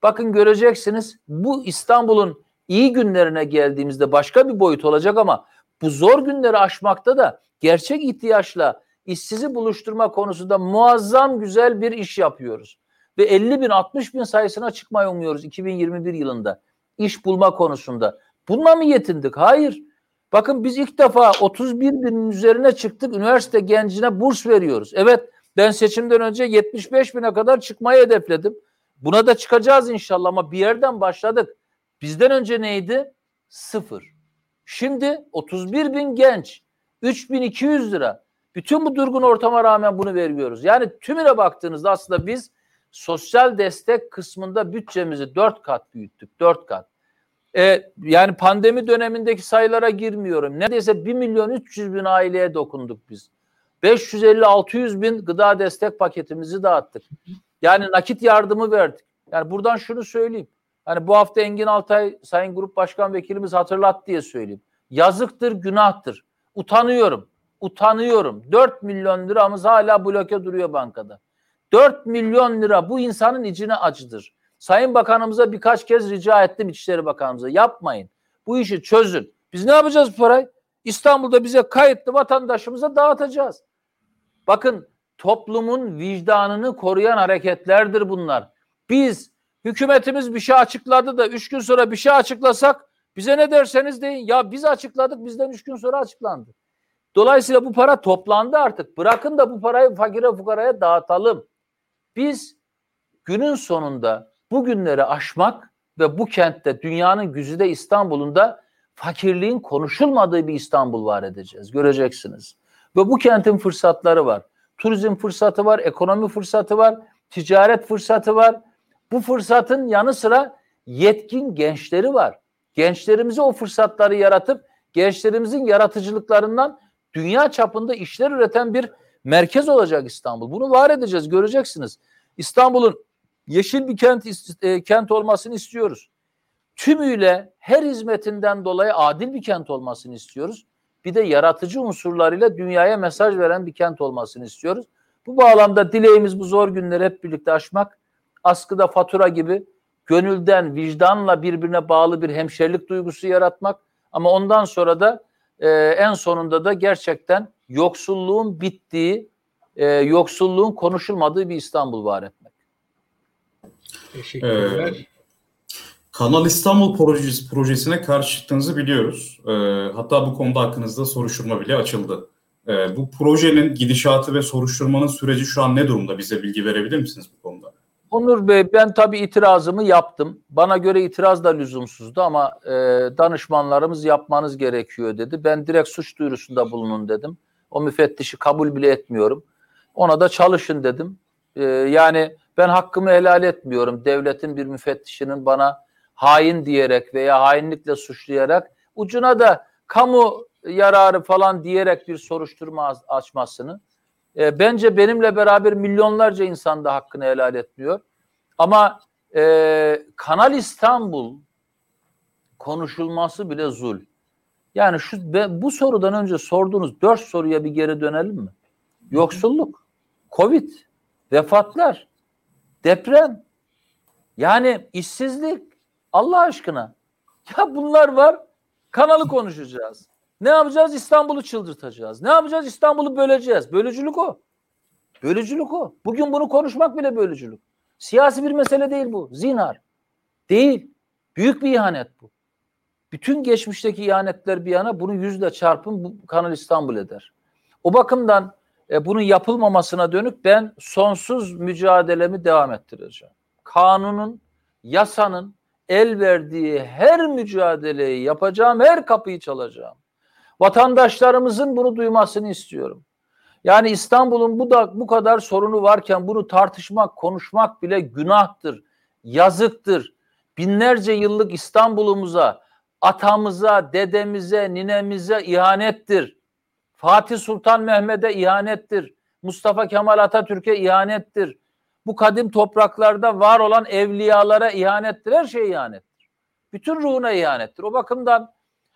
Bakın göreceksiniz bu İstanbul'un iyi günlerine geldiğimizde başka bir boyut olacak ama bu zor günleri aşmakta da gerçek ihtiyaçla işsizi buluşturma konusunda muazzam güzel bir iş yapıyoruz. Ve 50 bin 60 bin sayısına çıkmayı umuyoruz 2021 yılında iş bulma konusunda. Bununla mı yetindik? Hayır. Bakın biz ilk defa 31 binin üzerine çıktık. Üniversite gencine burs veriyoruz. Evet ben seçimden önce 75 bine kadar çıkmayı hedefledim. Buna da çıkacağız inşallah ama bir yerden başladık. Bizden önce neydi? Sıfır. Şimdi 31 bin genç, 3200 lira. Bütün bu durgun ortama rağmen bunu veriyoruz. Yani tümüne baktığınızda aslında biz sosyal destek kısmında bütçemizi dört kat büyüttük. Dört kat. Ee, yani pandemi dönemindeki sayılara girmiyorum. Neredeyse 1 milyon 300 bin aileye dokunduk biz. 550-600 bin gıda destek paketimizi dağıttık. Yani nakit yardımı verdik. Yani buradan şunu söyleyeyim. Hani bu hafta Engin Altay Sayın Grup Başkan Vekilimiz hatırlat diye söyleyeyim. Yazıktır, günahtır. Utanıyorum. Utanıyorum. 4 milyon liramız hala bloke duruyor bankada. 4 milyon lira bu insanın içine acıdır. Sayın Bakanımıza birkaç kez rica ettim İçişleri Bakanımıza. Yapmayın. Bu işi çözün. Biz ne yapacağız bu parayı? İstanbul'da bize kayıtlı vatandaşımıza dağıtacağız. Bakın toplumun vicdanını koruyan hareketlerdir bunlar. Biz hükümetimiz bir şey açıkladı da üç gün sonra bir şey açıklasak bize ne derseniz deyin. Ya biz açıkladık bizden üç gün sonra açıklandı. Dolayısıyla bu para toplandı artık. Bırakın da bu parayı fakire fukaraya dağıtalım. Biz günün sonunda bu günleri aşmak ve bu kentte dünyanın güzide İstanbul'un da fakirliğin konuşulmadığı bir İstanbul var edeceğiz. Göreceksiniz. Ve bu kentin fırsatları var. Turizm fırsatı var, ekonomi fırsatı var, ticaret fırsatı var. Bu fırsatın yanı sıra yetkin gençleri var. Gençlerimize o fırsatları yaratıp gençlerimizin yaratıcılıklarından dünya çapında işler üreten bir merkez olacak İstanbul. Bunu var edeceğiz, göreceksiniz. İstanbul'un yeşil bir kent e, kent olmasını istiyoruz. Tümüyle her hizmetinden dolayı adil bir kent olmasını istiyoruz bir de yaratıcı unsurlarıyla dünyaya mesaj veren bir kent olmasını istiyoruz. Bu bağlamda dileğimiz bu zor günleri hep birlikte aşmak, askıda fatura gibi gönülden, vicdanla birbirine bağlı bir hemşerilik duygusu yaratmak ama ondan sonra da e, en sonunda da gerçekten yoksulluğun bittiği, e, yoksulluğun konuşulmadığı bir İstanbul var etmek. Teşekkürler. Ee, Kanal İstanbul projesi, projesine karşı çıktığınızı biliyoruz. E, hatta bu konuda hakkınızda soruşturma bile açıldı. E, bu projenin gidişatı ve soruşturmanın süreci şu an ne durumda? Bize bilgi verebilir misiniz bu konuda? Onur Bey ben tabii itirazımı yaptım. Bana göre itiraz da lüzumsuzdu ama e, danışmanlarımız yapmanız gerekiyor dedi. Ben direkt suç duyurusunda bulunun dedim. O müfettişi kabul bile etmiyorum. Ona da çalışın dedim. E, yani ben hakkımı helal etmiyorum. Devletin bir müfettişinin bana hain diyerek veya hainlikle suçlayarak ucuna da kamu yararı falan diyerek bir soruşturma açmasını e, bence benimle beraber milyonlarca insan da hakkını helal etmiyor. Ama e, Kanal İstanbul konuşulması bile zul. Yani şu bu sorudan önce sorduğunuz dört soruya bir geri dönelim mi? Yoksulluk, Covid, vefatlar, deprem, yani işsizlik Allah aşkına. Ya bunlar var. Kanalı konuşacağız. Ne yapacağız? İstanbul'u çıldırtacağız. Ne yapacağız? İstanbul'u böleceğiz. Bölücülük o. Bölücülük o. Bugün bunu konuşmak bile bölücülük. Siyasi bir mesele değil bu. Zinhar. Değil. Büyük bir ihanet bu. Bütün geçmişteki ihanetler bir yana bunu yüzle çarpın bu Kanal İstanbul eder. O bakımdan e, bunun yapılmamasına dönük ben sonsuz mücadelemi devam ettireceğim. Kanunun, yasanın el verdiği her mücadeleyi yapacağım, her kapıyı çalacağım. Vatandaşlarımızın bunu duymasını istiyorum. Yani İstanbul'un bu da bu kadar sorunu varken bunu tartışmak, konuşmak bile günahtır, yazıktır. Binlerce yıllık İstanbul'umuza, atamıza, dedemize, ninemize ihanettir. Fatih Sultan Mehmet'e ihanettir. Mustafa Kemal Atatürk'e ihanettir. Bu kadim topraklarda var olan evliyalara ihanettir. Her şey ihanettir. Bütün ruhuna ihanettir. O bakımdan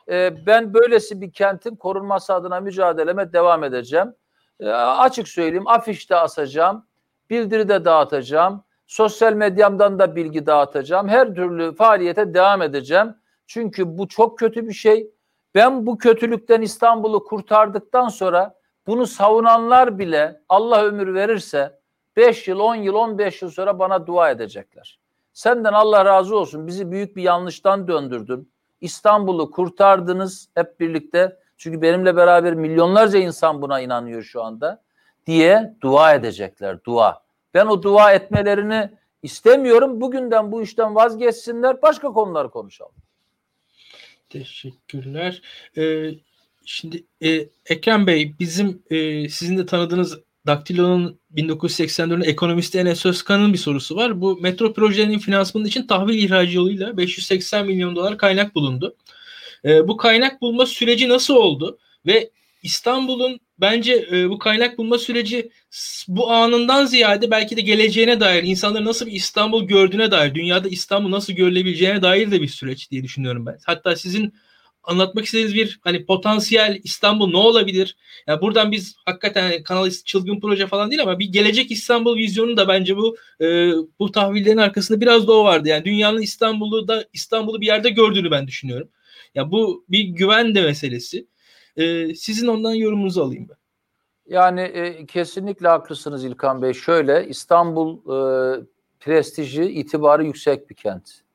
e, ben böylesi bir kentin korunması adına mücadeleme devam edeceğim. E, açık söyleyeyim afişte asacağım, bildiri de dağıtacağım, sosyal medyamdan da bilgi dağıtacağım. Her türlü faaliyete devam edeceğim. Çünkü bu çok kötü bir şey. Ben bu kötülükten İstanbul'u kurtardıktan sonra bunu savunanlar bile Allah ömür verirse 5 yıl, 10 yıl, 15 yıl sonra bana dua edecekler. Senden Allah razı olsun. Bizi büyük bir yanlıştan döndürdün. İstanbul'u kurtardınız hep birlikte. Çünkü benimle beraber milyonlarca insan buna inanıyor şu anda diye dua edecekler. Dua. Ben o dua etmelerini istemiyorum. Bugünden bu işten vazgeçsinler. Başka konular konuşalım. Teşekkürler. Ee, şimdi e, Ekrem Bey bizim e, sizin de tanıdığınız Daktilo'nun 1984'ün ekonomisti Enes Özkan'ın bir sorusu var. Bu metro projelerinin finansmanı için tahvil ihracı yoluyla 580 milyon dolar kaynak bulundu. E, bu kaynak bulma süreci nasıl oldu? Ve İstanbul'un bence e, bu kaynak bulma süreci bu anından ziyade belki de geleceğine dair, insanların nasıl bir İstanbul gördüğüne dair, dünyada İstanbul nasıl görülebileceğine dair de bir süreç diye düşünüyorum ben. Hatta sizin anlatmak istediğiniz bir hani potansiyel İstanbul ne olabilir? Yani buradan biz hakikaten hani kanal çılgın proje falan değil ama bir gelecek İstanbul vizyonu da bence bu e, bu tahvillerin arkasında biraz da o vardı. Yani dünyanın İstanbul'u da İstanbul'u bir yerde gördüğünü ben düşünüyorum. Ya yani bu bir güven de meselesi. E, sizin ondan yorumunuzu alayım ben. Yani e, kesinlikle haklısınız İlkan Bey. Şöyle İstanbul e, prestiji, itibarı yüksek bir kent.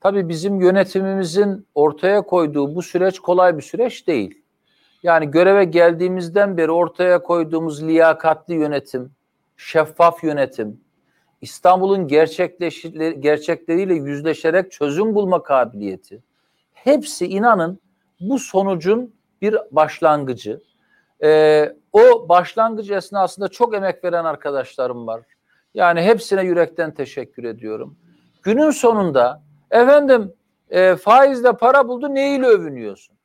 Tabii bizim yönetimimizin ortaya koyduğu bu süreç kolay bir süreç değil. Yani göreve geldiğimizden beri ortaya koyduğumuz liyakatli yönetim, şeffaf yönetim, İstanbul'un gerçekleriyle yüzleşerek çözüm bulma kabiliyeti. Hepsi inanın bu sonucun bir başlangıcı. Ee, o başlangıç esnasında çok emek veren arkadaşlarım var. Yani hepsine yürekten teşekkür ediyorum. Günün sonunda Efendim e, faizle para buldu neyle övünüyorsun?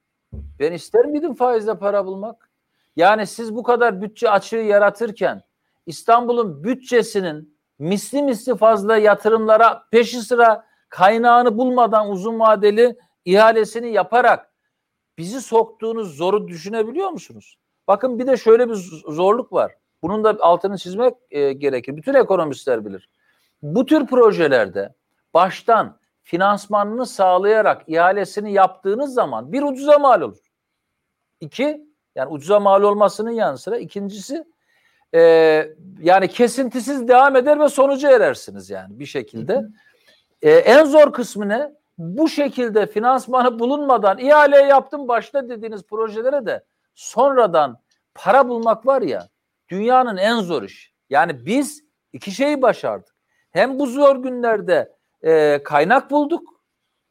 Ben ister miydim faizle para bulmak? Yani siz bu kadar bütçe açığı yaratırken İstanbul'un bütçesinin misli misli fazla yatırımlara peşi sıra kaynağını bulmadan uzun vadeli ihalesini yaparak bizi soktuğunuz zoru düşünebiliyor musunuz? Bakın bir de şöyle bir zorluk var. Bunun da altını çizmek e, gerekir. Bütün ekonomistler bilir. Bu tür projelerde baştan finansmanını sağlayarak ihalesini yaptığınız zaman bir ucuza mal olur. İki, yani ucuza mal olmasının yanı sıra ikincisi e, yani kesintisiz devam eder ve sonuca erersiniz yani bir şekilde. E, en zor kısmı ne? Bu şekilde finansmanı bulunmadan ihale yaptım başta dediğiniz projelere de sonradan para bulmak var ya dünyanın en zor işi. Yani biz iki şeyi başardık. Hem bu zor günlerde e, kaynak bulduk.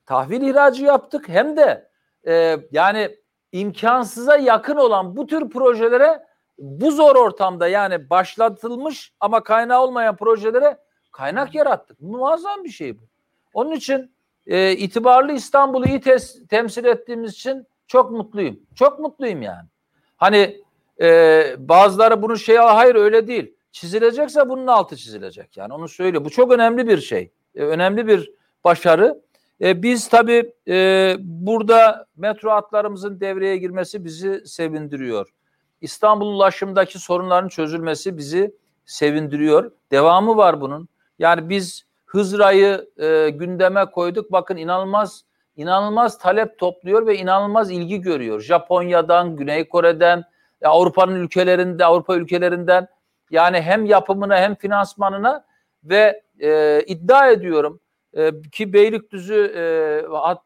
Tahvil ihracı yaptık. Hem de e, yani imkansıza yakın olan bu tür projelere bu zor ortamda yani başlatılmış ama kaynağı olmayan projelere kaynak yarattık. Muazzam bir şey bu. Onun için e, itibarlı İstanbul'u iyi tes- temsil ettiğimiz için çok mutluyum. Çok mutluyum yani. Hani e, bazıları bunu şey hayır öyle değil. Çizilecekse bunun altı çizilecek. Yani onu söyle. Bu çok önemli bir şey. E, önemli bir başarı. E, biz tabii e, burada metro hatlarımızın devreye girmesi bizi sevindiriyor. İstanbul ulaşımdaki sorunların çözülmesi bizi sevindiriyor. Devamı var bunun. Yani biz Hızra'yı e, gündeme koyduk. Bakın inanılmaz inanılmaz talep topluyor ve inanılmaz ilgi görüyor. Japonya'dan, Güney Kore'den, Avrupa'nın ülkelerinde, Avrupa ülkelerinden yani hem yapımına hem finansmanına ve e, iddia ediyorum e, ki Beylikdüzü e,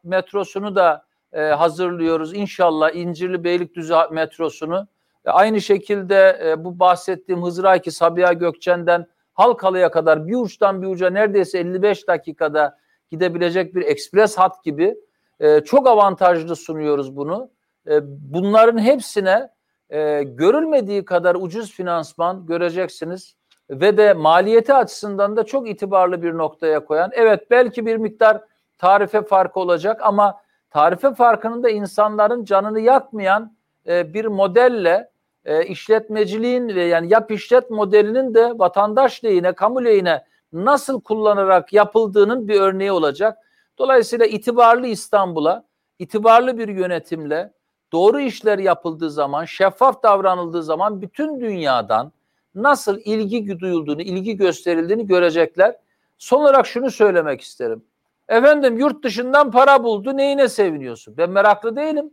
metrosunu da e, hazırlıyoruz. İnşallah İncirli Beylikdüzü metrosunu. E, aynı şekilde e, bu bahsettiğim Hızraki Sabiha Gökçen'den Halkalı'ya kadar bir uçtan bir uca neredeyse 55 dakikada gidebilecek bir ekspres hat gibi e, çok avantajlı sunuyoruz bunu. E, bunların hepsine e, görülmediği kadar ucuz finansman göreceksiniz ve de maliyeti açısından da çok itibarlı bir noktaya koyan. Evet belki bir miktar tarife farkı olacak ama tarife farkının da insanların canını yakmayan e, bir modelle e, işletmeciliğin ve yani yap işlet modelinin de vatandaş lehine, kamu lehine nasıl kullanarak yapıldığının bir örneği olacak. Dolayısıyla itibarlı İstanbul'a, itibarlı bir yönetimle doğru işler yapıldığı zaman, şeffaf davranıldığı zaman bütün dünyadan nasıl ilgi duyulduğunu, ilgi gösterildiğini görecekler. Son olarak şunu söylemek isterim. Efendim yurt dışından para buldu neyine seviniyorsun? Ben meraklı değilim.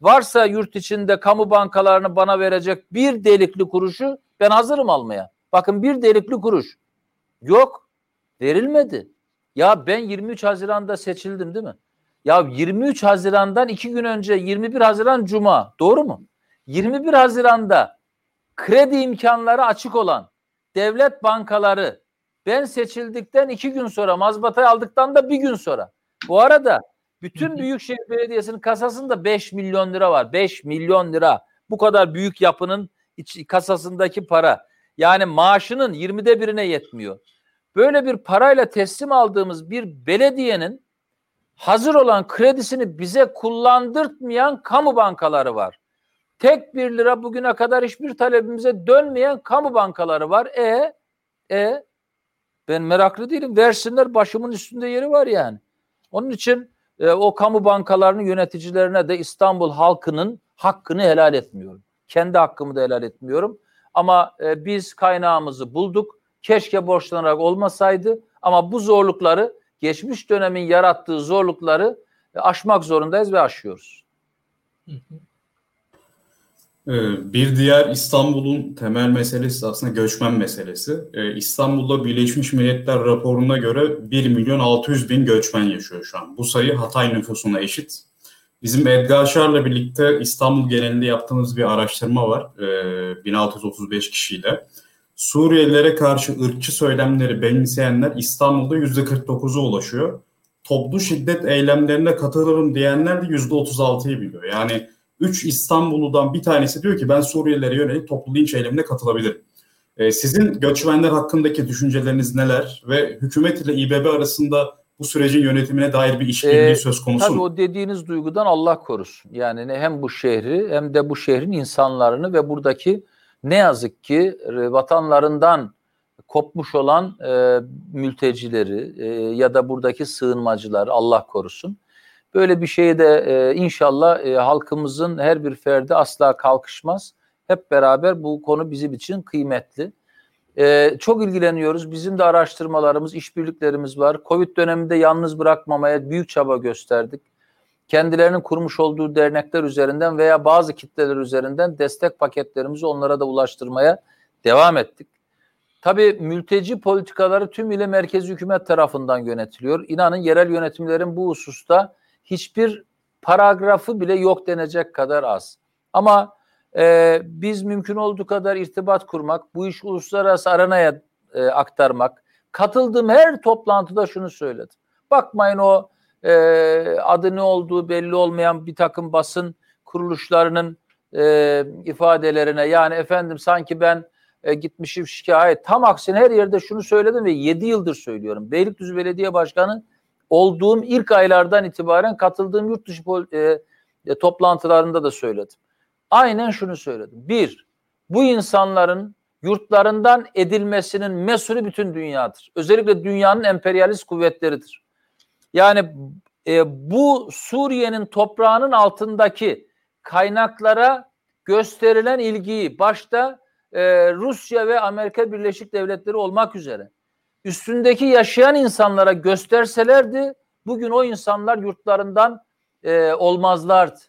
Varsa yurt içinde kamu bankalarını bana verecek bir delikli kuruşu ben hazırım almaya. Bakın bir delikli kuruş. Yok. Verilmedi. Ya ben 23 Haziran'da seçildim değil mi? Ya 23 Haziran'dan iki gün önce 21 Haziran Cuma. Doğru mu? 21 Haziran'da kredi imkanları açık olan devlet bankaları ben seçildikten iki gün sonra mazbatayı aldıktan da bir gün sonra. Bu arada bütün Büyükşehir Belediyesi'nin kasasında 5 milyon lira var. 5 milyon lira. Bu kadar büyük yapının iç, kasasındaki para. Yani maaşının 20'de birine yetmiyor. Böyle bir parayla teslim aldığımız bir belediyenin hazır olan kredisini bize kullandırtmayan kamu bankaları var. Tek bir lira bugüne kadar hiçbir talebimize dönmeyen kamu bankaları var. E e ben meraklı değilim. Versinler başımın üstünde yeri var yani. Onun için e, o kamu bankalarının yöneticilerine de İstanbul halkının hakkını helal etmiyorum. Kendi hakkımı da helal etmiyorum. Ama e, biz kaynağımızı bulduk. Keşke borçlanarak olmasaydı ama bu zorlukları geçmiş dönemin yarattığı zorlukları e, aşmak zorundayız ve aşıyoruz. Hı hı. Ee, bir diğer İstanbul'un temel meselesi aslında göçmen meselesi. Ee, İstanbul'da Birleşmiş Milletler raporuna göre 1 milyon 600 bin göçmen yaşıyor şu an. Bu sayı Hatay nüfusuna eşit. Bizim Edgar Şar'la birlikte İstanbul genelinde yaptığımız bir araştırma var. 1635 ee, kişiyle. Suriyelilere karşı ırkçı söylemleri benimseyenler İstanbul'da %49'a ulaşıyor. Toplu şiddet eylemlerine katılırım diyenler de %36'yı biliyor. Yani 3 İstanbulludan bir tanesi diyor ki ben Suriyelilere yönelik toplu linç eylemine katılabilirim. Ee, sizin göçmenler hakkındaki düşünceleriniz neler ve hükümet ile İBB arasında bu sürecin yönetimine dair bir işbirliği ee, söz konusu tabii mu? o dediğiniz duygudan Allah korusun. Yani hem bu şehri hem de bu şehrin insanlarını ve buradaki ne yazık ki e, vatanlarından kopmuş olan e, mültecileri e, ya da buradaki sığınmacılar Allah korusun Böyle bir şeye de e, inşallah e, halkımızın her bir ferdi asla kalkışmaz. Hep beraber bu konu bizim için kıymetli. E, çok ilgileniyoruz. Bizim de araştırmalarımız, işbirliklerimiz var. Covid döneminde yalnız bırakmamaya büyük çaba gösterdik. Kendilerinin kurmuş olduğu dernekler üzerinden veya bazı kitleler üzerinden destek paketlerimizi onlara da ulaştırmaya devam ettik. Tabii mülteci politikaları tümüyle merkezi hükümet tarafından yönetiliyor. İnanın yerel yönetimlerin bu hususta hiçbir paragrafı bile yok denecek kadar az. Ama e, biz mümkün olduğu kadar irtibat kurmak, bu iş uluslararası aranaya e, aktarmak. Katıldığım her toplantıda şunu söyledim. Bakmayın o e, adı ne olduğu belli olmayan bir takım basın kuruluşlarının e, ifadelerine. Yani efendim sanki ben e, gitmişim şikayet. Tam aksine her yerde şunu söyledim ve 7 yıldır söylüyorum. Beylikdüzü Belediye Başkanı olduğum ilk aylardan itibaren katıldığım yurt dışı e, e, toplantılarında da söyledim. Aynen şunu söyledim. Bir, bu insanların yurtlarından edilmesinin mesulü bütün dünyadır. Özellikle dünyanın emperyalist kuvvetleridir. Yani e, bu Suriye'nin toprağının altındaki kaynaklara gösterilen ilgiyi başta e, Rusya ve Amerika Birleşik Devletleri olmak üzere üstündeki yaşayan insanlara gösterselerdi bugün o insanlar yurtlarından e, olmazlardı.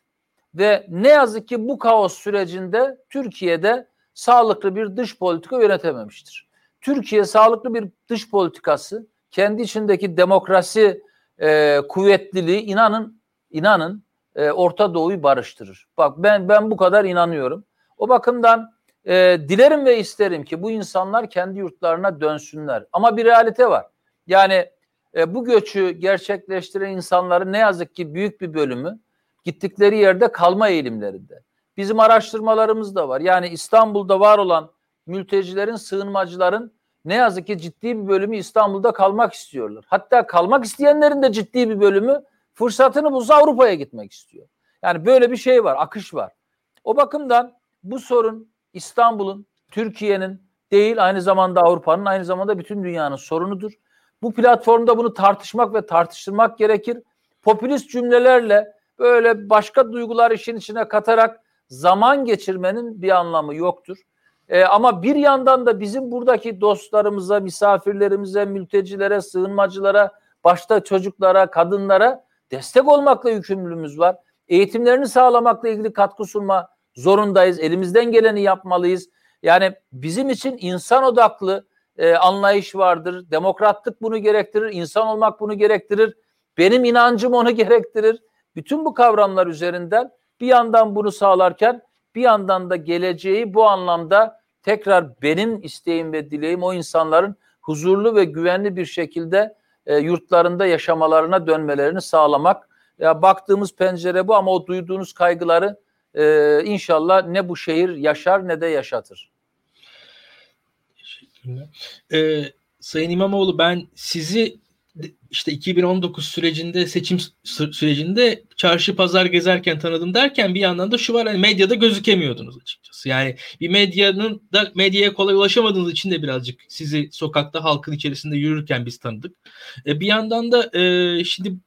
Ve ne yazık ki bu kaos sürecinde Türkiye'de sağlıklı bir dış politika yönetememiştir. Türkiye sağlıklı bir dış politikası, kendi içindeki demokrasi e, kuvvetliliği inanın inanın e, Orta Doğu'yu barıştırır. Bak ben ben bu kadar inanıyorum. O bakımdan e, dilerim ve isterim ki bu insanlar kendi yurtlarına dönsünler. Ama bir realite var. Yani e, bu göçü gerçekleştiren insanların ne yazık ki büyük bir bölümü gittikleri yerde kalma eğilimlerinde. Bizim araştırmalarımız da var. Yani İstanbul'da var olan mültecilerin, sığınmacıların ne yazık ki ciddi bir bölümü İstanbul'da kalmak istiyorlar. Hatta kalmak isteyenlerin de ciddi bir bölümü fırsatını bulsa Avrupa'ya gitmek istiyor. Yani böyle bir şey var, akış var. O bakımdan bu sorun İstanbul'un, Türkiye'nin değil aynı zamanda Avrupa'nın, aynı zamanda bütün dünyanın sorunudur. Bu platformda bunu tartışmak ve tartıştırmak gerekir. Popülist cümlelerle böyle başka duygular işin içine katarak zaman geçirmenin bir anlamı yoktur. E, ama bir yandan da bizim buradaki dostlarımıza, misafirlerimize, mültecilere, sığınmacılara, başta çocuklara, kadınlara destek olmakla yükümlülüğümüz var. Eğitimlerini sağlamakla ilgili katkı sunma zorundayız. Elimizden geleni yapmalıyız. Yani bizim için insan odaklı e, anlayış vardır. Demokratlık bunu gerektirir. insan olmak bunu gerektirir. Benim inancım onu gerektirir. Bütün bu kavramlar üzerinden bir yandan bunu sağlarken bir yandan da geleceği bu anlamda tekrar benim isteğim ve dileğim o insanların huzurlu ve güvenli bir şekilde e, yurtlarında yaşamalarına dönmelerini sağlamak. Ya baktığımız pencere bu ama o duyduğunuz kaygıları e, inşallah ne bu şehir yaşar ne de yaşatır. Teşekkürler. Ee, Sayın İmamoğlu ben sizi işte 2019 sürecinde seçim sürecinde çarşı pazar gezerken tanıdım derken bir yandan da şu var hani medyada gözükemiyordunuz açıkçası. Yani bir medyanın da medyaya kolay ulaşamadığınız için de birazcık sizi sokakta halkın içerisinde yürürken biz tanıdık. E, bir yandan da e, şimdi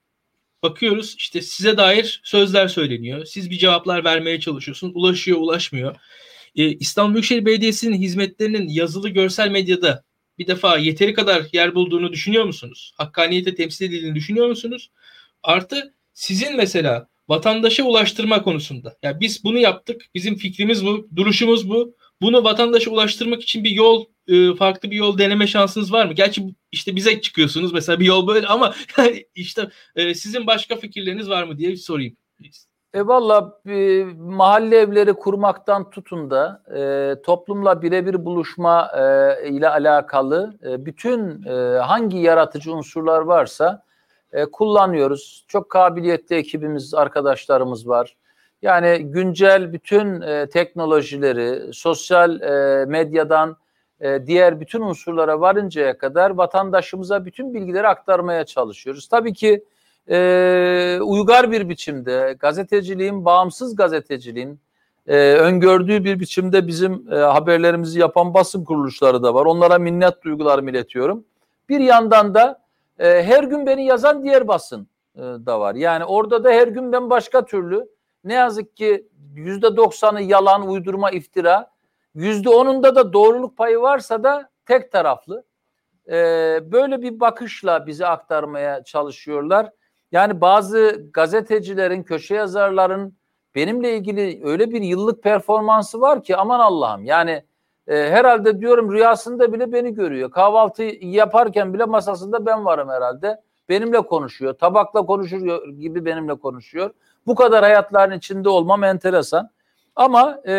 bakıyoruz işte size dair sözler söyleniyor. Siz bir cevaplar vermeye çalışıyorsunuz. Ulaşıyor, ulaşmıyor. E, İstanbul Büyükşehir Belediyesi'nin hizmetlerinin yazılı görsel medyada bir defa yeteri kadar yer bulduğunu düşünüyor musunuz? Hakkaniyete temsil edildiğini düşünüyor musunuz? Artı sizin mesela vatandaşa ulaştırma konusunda. Yani biz bunu yaptık. Bizim fikrimiz bu, duruşumuz bu. Bunu vatandaşa ulaştırmak için bir yol, e, farklı bir yol deneme şansınız var mı? Gerçi işte bize çıkıyorsunuz mesela bir yol böyle ama işte e, sizin başka fikirleriniz var mı diye bir sorayım. E valla e, mahalle evleri kurmaktan tutun da e, toplumla birebir buluşma e, ile alakalı e, bütün e, hangi yaratıcı unsurlar varsa e, kullanıyoruz. Çok kabiliyetli ekibimiz, arkadaşlarımız var. Yani güncel bütün e, teknolojileri, sosyal e, medyadan e, diğer bütün unsurlara varıncaya kadar vatandaşımıza bütün bilgileri aktarmaya çalışıyoruz. Tabii ki e, uygar bir biçimde gazeteciliğin, bağımsız gazeteciliğin e, öngördüğü bir biçimde bizim e, haberlerimizi yapan basın kuruluşları da var. Onlara minnet duygularımı iletiyorum. Bir yandan da e, her gün beni yazan diğer basın e, da var. Yani orada da her gün ben başka türlü ne yazık ki yüzde doksanı yalan, uydurma, iftira. Yüzde onunda da doğruluk payı varsa da tek taraflı. E, böyle bir bakışla bizi aktarmaya çalışıyorlar. Yani bazı gazetecilerin, köşe yazarların benimle ilgili öyle bir yıllık performansı var ki aman Allah'ım. Yani e, herhalde diyorum rüyasında bile beni görüyor. Kahvaltı yaparken bile masasında ben varım herhalde. Benimle konuşuyor. Tabakla konuşur gibi benimle konuşuyor. Bu kadar hayatların içinde olmam enteresan. Ama e,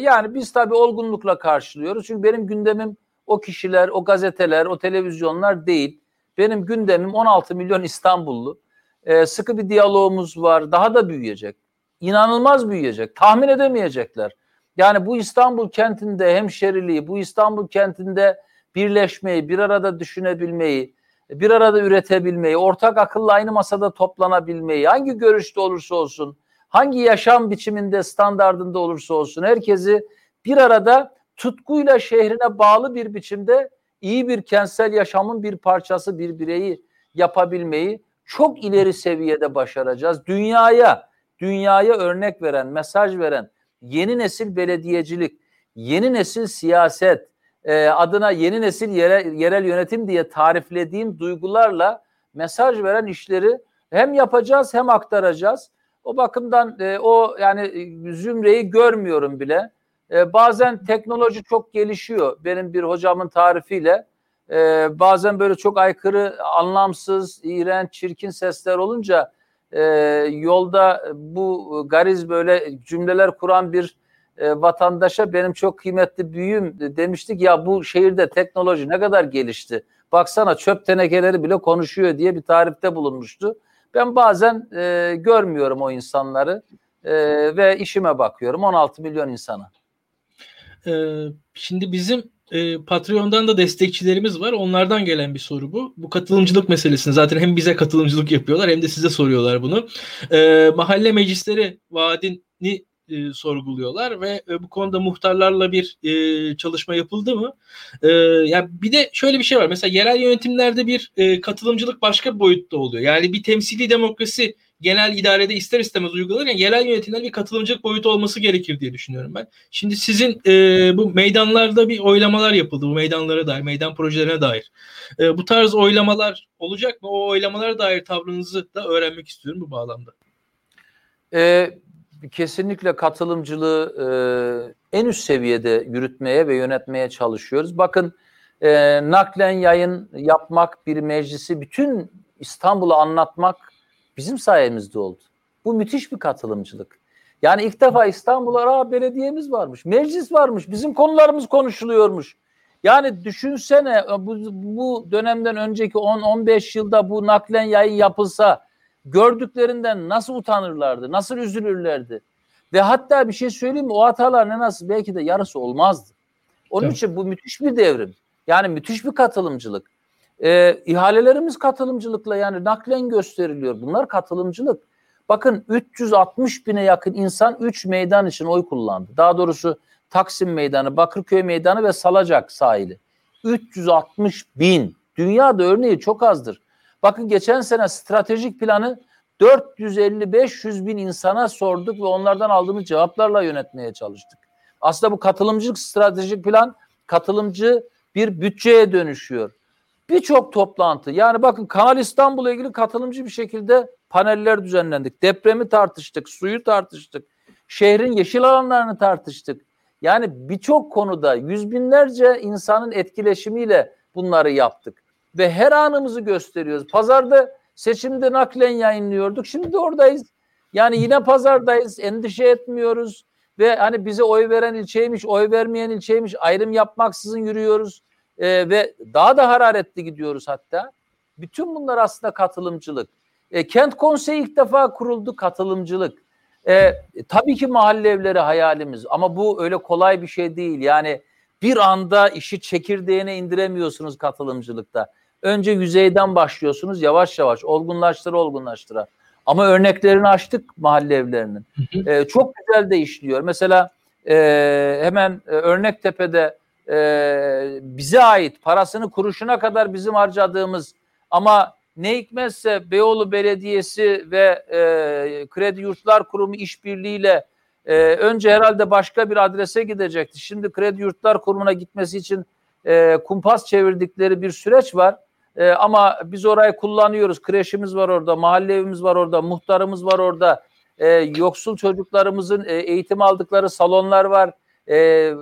yani biz tabii olgunlukla karşılıyoruz. Çünkü benim gündemim o kişiler, o gazeteler, o televizyonlar değil. Benim gündemim 16 milyon İstanbullu e, sıkı bir diyalogumuz var. Daha da büyüyecek. İnanılmaz büyüyecek. Tahmin edemeyecekler. Yani bu İstanbul kentinde hemşeriliği, bu İstanbul kentinde birleşmeyi, bir arada düşünebilmeyi, bir arada üretebilmeyi, ortak akılla aynı masada toplanabilmeyi, hangi görüşte olursa olsun, hangi yaşam biçiminde, standardında olursa olsun herkesi bir arada tutkuyla şehrine bağlı bir biçimde iyi bir kentsel yaşamın bir parçası, bir bireyi yapabilmeyi çok ileri seviyede başaracağız. Dünyaya, dünyaya örnek veren, mesaj veren yeni nesil belediyecilik, yeni nesil siyaset e, adına yeni nesil yere, yerel yönetim diye tariflediğim duygularla mesaj veren işleri hem yapacağız hem aktaracağız. O bakımdan e, o yani e, zümreyi görmüyorum bile. E, bazen teknoloji çok gelişiyor. Benim bir hocamın tarifiyle e, bazen böyle çok aykırı, anlamsız, iğrenç, çirkin sesler olunca e, yolda bu gariz böyle cümleler kuran bir e, vatandaşa benim çok kıymetli büyüğüm demiştik ya bu şehirde teknoloji ne kadar gelişti. Baksana çöp tenekeleri bile konuşuyor diye bir tarifte bulunmuştu. Ben bazen e, görmüyorum o insanları e, ve işime bakıyorum 16 milyon insana. Ee, şimdi bizim e, Patreon'dan da destekçilerimiz var. Onlardan gelen bir soru bu. Bu katılımcılık meselesini zaten hem bize katılımcılık yapıyorlar hem de size soruyorlar bunu. E, mahalle meclisleri vaadini e, sorguluyorlar ve e, bu konuda muhtarlarla bir e, çalışma yapıldı mı? E, ya bir de şöyle bir şey var. Mesela yerel yönetimlerde bir e, katılımcılık başka bir boyutta oluyor. Yani bir temsili demokrasi genel idarede ister istemez uygulanırken yerel yönetimler bir katılımcılık boyutu olması gerekir diye düşünüyorum ben. Şimdi sizin e, bu meydanlarda bir oylamalar yapıldı. Bu meydanlara dair, meydan projelerine dair. E, bu tarz oylamalar olacak mı? O oylamalara dair tavrınızı da öğrenmek istiyorum bu bağlamda. E, kesinlikle katılımcılığı e, en üst seviyede yürütmeye ve yönetmeye çalışıyoruz. Bakın e, naklen yayın yapmak bir meclisi bütün İstanbul'u anlatmak bizim sayemizde oldu. Bu müthiş bir katılımcılık. Yani ilk defa İstanbul'a belediyemiz varmış, meclis varmış, bizim konularımız konuşuluyormuş. Yani düşünsene bu, bu dönemden önceki 10-15 yılda bu naklen yayın yapılsa gördüklerinden nasıl utanırlardı, nasıl üzülürlerdi. Ve hatta bir şey söyleyeyim mi? O hatalar ne nasıl belki de yarısı olmazdı. Onun evet. için bu müthiş bir devrim. Yani müthiş bir katılımcılık. Ee, ihalelerimiz katılımcılıkla yani naklen gösteriliyor. Bunlar katılımcılık. Bakın 360 bine yakın insan 3 meydan için oy kullandı. Daha doğrusu Taksim Meydanı, Bakırköy Meydanı ve Salacak sahili. 360 bin. Dünyada örneği çok azdır. Bakın geçen sene stratejik planı 450-500 bin insana sorduk ve onlardan aldığımız cevaplarla yönetmeye çalıştık. Aslında bu katılımcılık stratejik plan katılımcı bir bütçeye dönüşüyor. Birçok toplantı yani bakın Kanal İstanbul'la ilgili katılımcı bir şekilde paneller düzenlendik. Depremi tartıştık, suyu tartıştık, şehrin yeşil alanlarını tartıştık. Yani birçok konuda yüz binlerce insanın etkileşimiyle bunları yaptık ve her anımızı gösteriyoruz. Pazarda seçimde naklen yayınlıyorduk. Şimdi de oradayız. Yani yine pazardayız. Endişe etmiyoruz. Ve hani bize oy veren ilçeymiş, oy vermeyen ilçeymiş ayrım yapmaksızın yürüyoruz. Ee, ve daha da hararetli gidiyoruz hatta. Bütün bunlar aslında katılımcılık. E, kent konseyi ilk defa kuruldu katılımcılık. E, tabii ki mahalle evleri hayalimiz ama bu öyle kolay bir şey değil. Yani bir anda işi çekirdeğine indiremiyorsunuz katılımcılıkta. Önce yüzeyden başlıyorsunuz yavaş yavaş olgunlaştıra olgunlaştıra. Ama örneklerini açtık mahalle evlerinin. Hı hı. E, çok güzel de işliyor. Mesela e, hemen e, Örnektepe'de e, bize ait parasını kuruşuna kadar bizim harcadığımız ama ne hikmetse Beyoğlu Belediyesi ve e, Kredi Yurtlar Kurumu işbirliğiyle e, önce herhalde başka bir adrese gidecekti. Şimdi Kredi Yurtlar Kurumu'na gitmesi için e, kumpas çevirdikleri bir süreç var. E, ama biz orayı kullanıyoruz. Kreşimiz var orada, mahalle evimiz var orada, muhtarımız var orada. E, yoksul çocuklarımızın e, eğitim aldıkları salonlar var. E,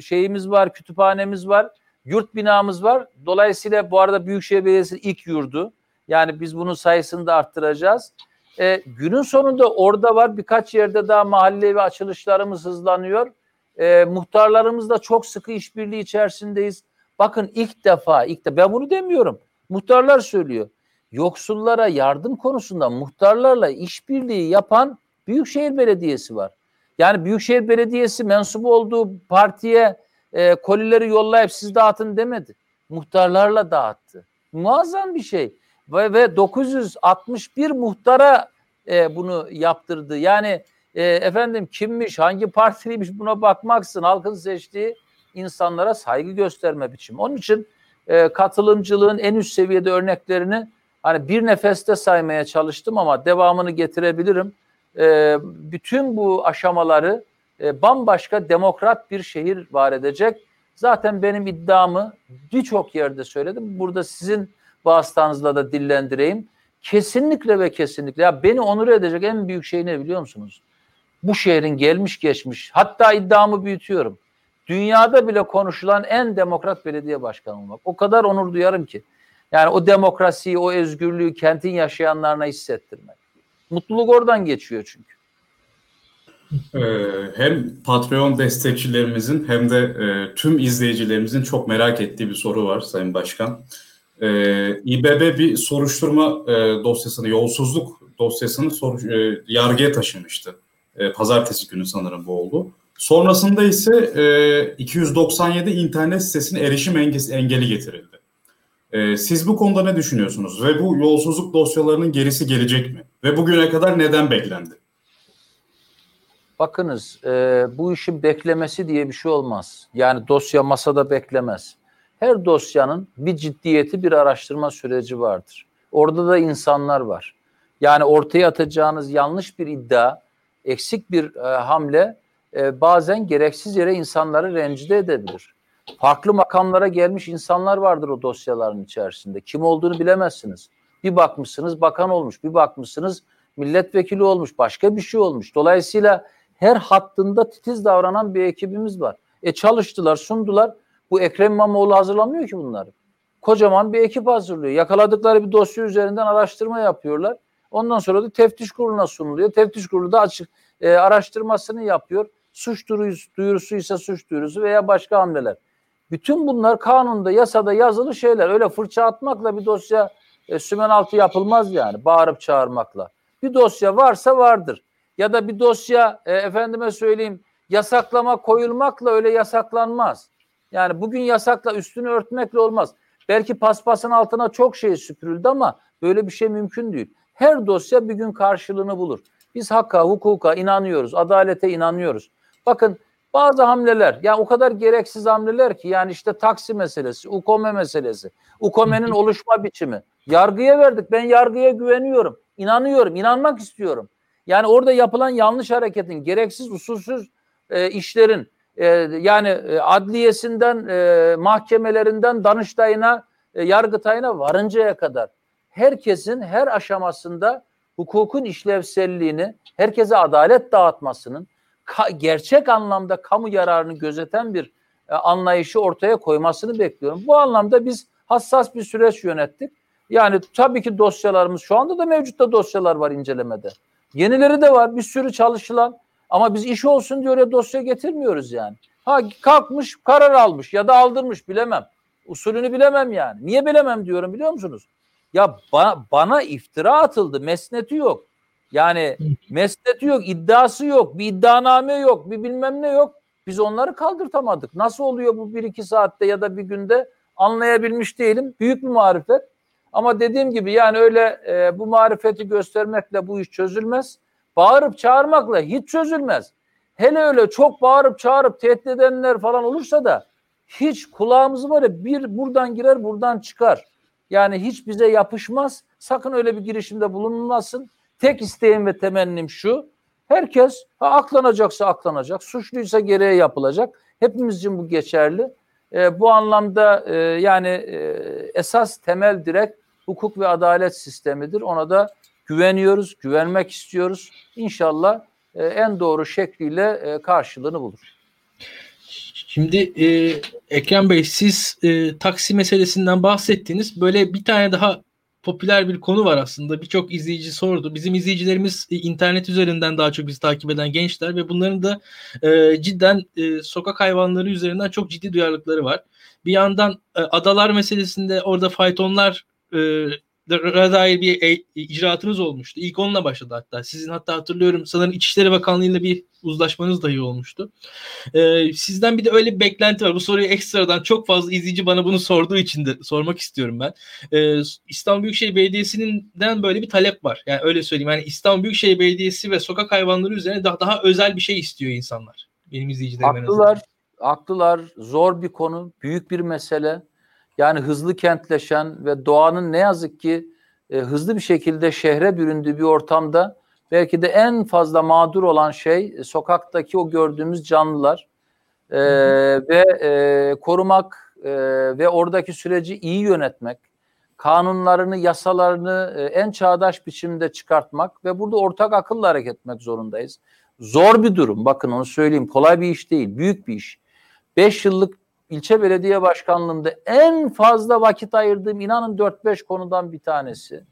şeyimiz var, kütüphanemiz var. Yurt binamız var. Dolayısıyla bu arada Büyükşehir Belediyesi ilk yurdu. Yani biz bunun sayısını da arttıracağız. E, günün sonunda orada var birkaç yerde daha mahalle ve açılışlarımız hızlanıyor. E, muhtarlarımızla çok sıkı işbirliği içerisindeyiz. Bakın ilk defa, ilk de ben bunu demiyorum. Muhtarlar söylüyor. Yoksullara yardım konusunda muhtarlarla işbirliği yapan Büyükşehir Belediyesi var. Yani Büyükşehir Belediyesi mensubu olduğu partiye e, kolileri yollayıp siz dağıtın demedi. Muhtarlarla dağıttı. Muazzam bir şey. Ve, ve 961 muhtara e, bunu yaptırdı. Yani e, efendim kimmiş, hangi partiliymiş buna bakmaksın halkın seçtiği insanlara saygı gösterme biçimi. Onun için e, katılımcılığın en üst seviyede örneklerini hani bir nefeste saymaya çalıştım ama devamını getirebilirim. E, bütün bu aşamaları e, bambaşka demokrat bir şehir var edecek. Zaten benim iddiamı birçok yerde söyledim. Burada sizin vasıtanızla da dillendireyim. Kesinlikle ve kesinlikle ya beni onur edecek en büyük şey ne biliyor musunuz? Bu şehrin gelmiş geçmiş hatta iddiamı büyütüyorum. Dünyada bile konuşulan en demokrat belediye başkanı olmak. O kadar onur duyarım ki. Yani o demokrasiyi, o özgürlüğü kentin yaşayanlarına hissettirmek. Mutluluk oradan geçiyor çünkü. Ee, hem Patreon destekçilerimizin hem de e, tüm izleyicilerimizin çok merak ettiği bir soru var Sayın Başkan. Ee, İBB bir soruşturma e, dosyasını, yolsuzluk dosyasını e, yargıya taşımıştı. Pazartesi günü sanırım bu oldu. Sonrasında ise e, 297 internet sitesine erişim engeli getirildi. E, siz bu konuda ne düşünüyorsunuz? Ve bu yolsuzluk dosyalarının gerisi gelecek mi? Ve bugüne kadar neden beklendi? Bakınız e, bu işin beklemesi diye bir şey olmaz. Yani dosya masada beklemez. Her dosyanın bir ciddiyeti, bir araştırma süreci vardır. Orada da insanlar var. Yani ortaya atacağınız yanlış bir iddia, eksik bir e, hamle e, bazen gereksiz yere insanları rencide edebilir. Farklı makamlara gelmiş insanlar vardır o dosyaların içerisinde. Kim olduğunu bilemezsiniz. Bir bakmışsınız bakan olmuş, bir bakmışsınız milletvekili olmuş, başka bir şey olmuş. Dolayısıyla her hattında titiz davranan bir ekibimiz var. E çalıştılar, sundular. Bu Ekrem İmamoğlu hazırlamıyor ki bunları. Kocaman bir ekip hazırlıyor. Yakaladıkları bir dosya üzerinden araştırma yapıyorlar. Ondan sonra da teftiş kuruluna sunuluyor. Teftiş kurulu da açık e, araştırmasını yapıyor. Suç duyurusu, ise suç duyurusu veya başka hamleler. Bütün bunlar kanunda, yasada yazılı şeyler. Öyle fırça atmakla bir dosya e, sümen altı yapılmaz yani. Bağırıp çağırmakla. Bir dosya varsa vardır. Ya da bir dosya e, efendime söyleyeyim yasaklama koyulmakla öyle yasaklanmaz. Yani bugün yasakla üstünü örtmekle olmaz. Belki paspasın altına çok şey süpürüldü ama böyle bir şey mümkün değil. Her dosya bir gün karşılığını bulur. Biz hakka, hukuka inanıyoruz, adalete inanıyoruz. Bakın bazı hamleler yani o kadar gereksiz hamleler ki yani işte taksi meselesi, ukome meselesi, ukomenin oluşma biçimi. Yargıya verdik. Ben yargıya güveniyorum. inanıyorum, inanmak istiyorum. Yani orada yapılan yanlış hareketin, gereksiz usulsüz e, işlerin e, yani e, adliyesinden, e, mahkemelerinden, danıştayına, e, yargıtayına varıncaya kadar herkesin her aşamasında hukukun işlevselliğini, herkese adalet dağıtmasının, ka- gerçek anlamda kamu yararını gözeten bir e, anlayışı ortaya koymasını bekliyorum. Bu anlamda biz hassas bir süreç yönettik. Yani tabii ki dosyalarımız şu anda da mevcutta dosyalar var incelemede. Yenileri de var bir sürü çalışılan ama biz iş olsun diye oraya dosya getirmiyoruz yani. Ha kalkmış karar almış ya da aldırmış bilemem. Usulünü bilemem yani. Niye bilemem diyorum biliyor musunuz? Ya bana, bana iftira atıldı. Mesneti yok. Yani mesneti yok, iddiası yok, bir iddianame yok, bir bilmem ne yok. Biz onları kaldırtamadık. Nasıl oluyor bu bir iki saatte ya da bir günde anlayabilmiş değilim. Büyük bir marifet. Ama dediğim gibi yani öyle e, bu marifeti göstermekle bu iş çözülmez. Bağırıp çağırmakla hiç çözülmez. Hele öyle çok bağırıp çağırıp tehdit edenler falan olursa da hiç kulağımız var ya bir buradan girer buradan çıkar. Yani hiç bize yapışmaz. Sakın öyle bir girişimde bulunmasın. Tek isteğim ve temennim şu. Herkes ha, aklanacaksa aklanacak, suçluysa gereğe yapılacak. Hepimiz için bu geçerli. E, bu anlamda e, yani e, esas temel direk hukuk ve adalet sistemidir. Ona da güveniyoruz, güvenmek istiyoruz. İnşallah e, en doğru şekliyle e, karşılığını bulur. Şimdi e, Ekrem Bey siz e, taksi meselesinden bahsettiniz. Böyle bir tane daha popüler bir konu var aslında. Birçok izleyici sordu. Bizim izleyicilerimiz e, internet üzerinden daha çok bizi takip eden gençler ve bunların da e, cidden e, sokak hayvanları üzerinden çok ciddi duyarlılıkları var. Bir yandan e, adalar meselesinde orada faytonlar e, dair bir e, icraatınız olmuştu. İlk onunla başladı hatta. Sizin hatta hatırlıyorum sanırım İçişleri Bakanlığı'yla bir uzlaşmanız dahi olmuştu. Ee, sizden bir de öyle bir beklenti var. Bu soruyu ekstradan çok fazla izleyici bana bunu sorduğu için de sormak istiyorum ben. Ee, İstanbul Büyükşehir Belediyesi'nden böyle bir talep var. Yani öyle söyleyeyim. Yani İstanbul Büyükşehir Belediyesi ve sokak hayvanları üzerine daha, daha özel bir şey istiyor insanlar. Benim izleyicilerim Haklılar. Haklılar. Zor bir konu. Büyük bir mesele. Yani hızlı kentleşen ve doğanın ne yazık ki e, hızlı bir şekilde şehre büründüğü bir ortamda belki de en fazla mağdur olan şey e, sokaktaki o gördüğümüz canlılar e, ve e, korumak e, ve oradaki süreci iyi yönetmek, kanunlarını, yasalarını e, en çağdaş biçimde çıkartmak ve burada ortak akılla hareket etmek zorundayız. Zor bir durum. Bakın onu söyleyeyim. Kolay bir iş değil. Büyük bir iş. Beş yıllık ilçe belediye başkanlığında en fazla vakit ayırdığım inanın 4-5 konudan bir tanesi.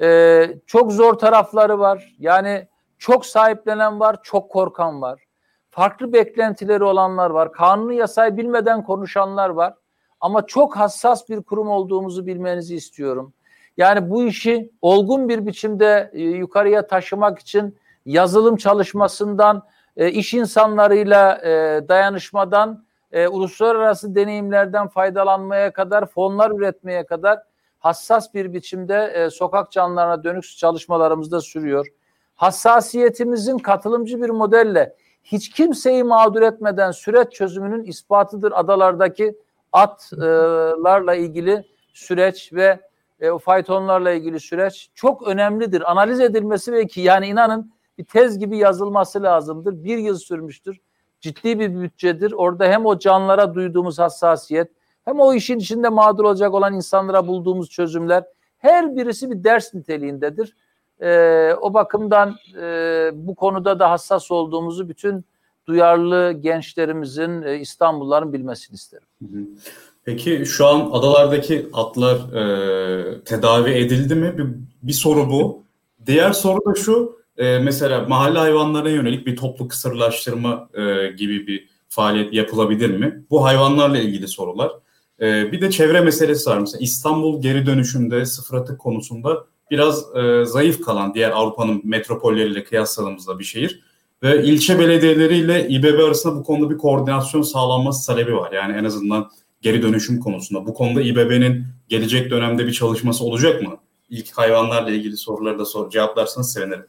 Ee, çok zor tarafları var. Yani çok sahiplenen var, çok korkan var. Farklı beklentileri olanlar var. Kanunu yasayı bilmeden konuşanlar var. Ama çok hassas bir kurum olduğumuzu bilmenizi istiyorum. Yani bu işi olgun bir biçimde e, yukarıya taşımak için yazılım çalışmasından, e, iş insanlarıyla e, dayanışmadan, e, uluslararası deneyimlerden faydalanmaya kadar, fonlar üretmeye kadar hassas bir biçimde e, sokak canlılarına dönük çalışmalarımızda sürüyor. Hassasiyetimizin katılımcı bir modelle hiç kimseyi mağdur etmeden süreç çözümünün ispatıdır adalardaki atlarla ilgili süreç ve e, o faytonlarla ilgili süreç çok önemlidir. Analiz edilmesi ve ki yani inanın bir tez gibi yazılması lazımdır. Bir yıl sürmüştür. Ciddi bir bütçedir. Orada hem o canlara duyduğumuz hassasiyet hem o işin içinde mağdur olacak olan insanlara bulduğumuz çözümler her birisi bir ders niteliğindedir. Ee, o bakımdan e, bu konuda da hassas olduğumuzu bütün duyarlı gençlerimizin, e, İstanbulluların bilmesini isterim. Peki şu an adalardaki atlar e, tedavi edildi mi? Bir, bir soru bu. Diğer soru da şu, e, mesela mahalle hayvanlarına yönelik bir toplu kısırlaştırma e, gibi bir faaliyet yapılabilir mi? Bu hayvanlarla ilgili sorular. E, bir de çevre meselesi var. Mesela İstanbul geri dönüşümde sıfır atık konusunda biraz e, zayıf kalan diğer Avrupa'nın metropolleriyle kıyasladığımızda bir şehir. Ve ilçe belediyeleriyle İBB arasında bu konuda bir koordinasyon sağlanması talebi var. Yani en azından geri dönüşüm konusunda. Bu konuda İBB'nin gelecek dönemde bir çalışması olacak mı? İlk hayvanlarla ilgili soruları da sor, cevaplarsanız sevinirim.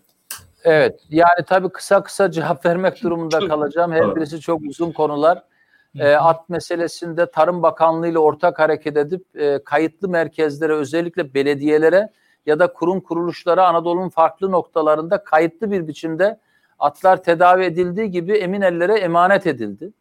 Evet yani tabii kısa kısa cevap vermek durumunda kalacağım. Her birisi çok uzun konular. E, at meselesinde Tarım Bakanlığı ile ortak hareket edip e, kayıtlı merkezlere özellikle belediyelere ya da kurum kuruluşlara Anadolu'nun farklı noktalarında kayıtlı bir biçimde atlar tedavi edildiği gibi emin ellere emanet edildi.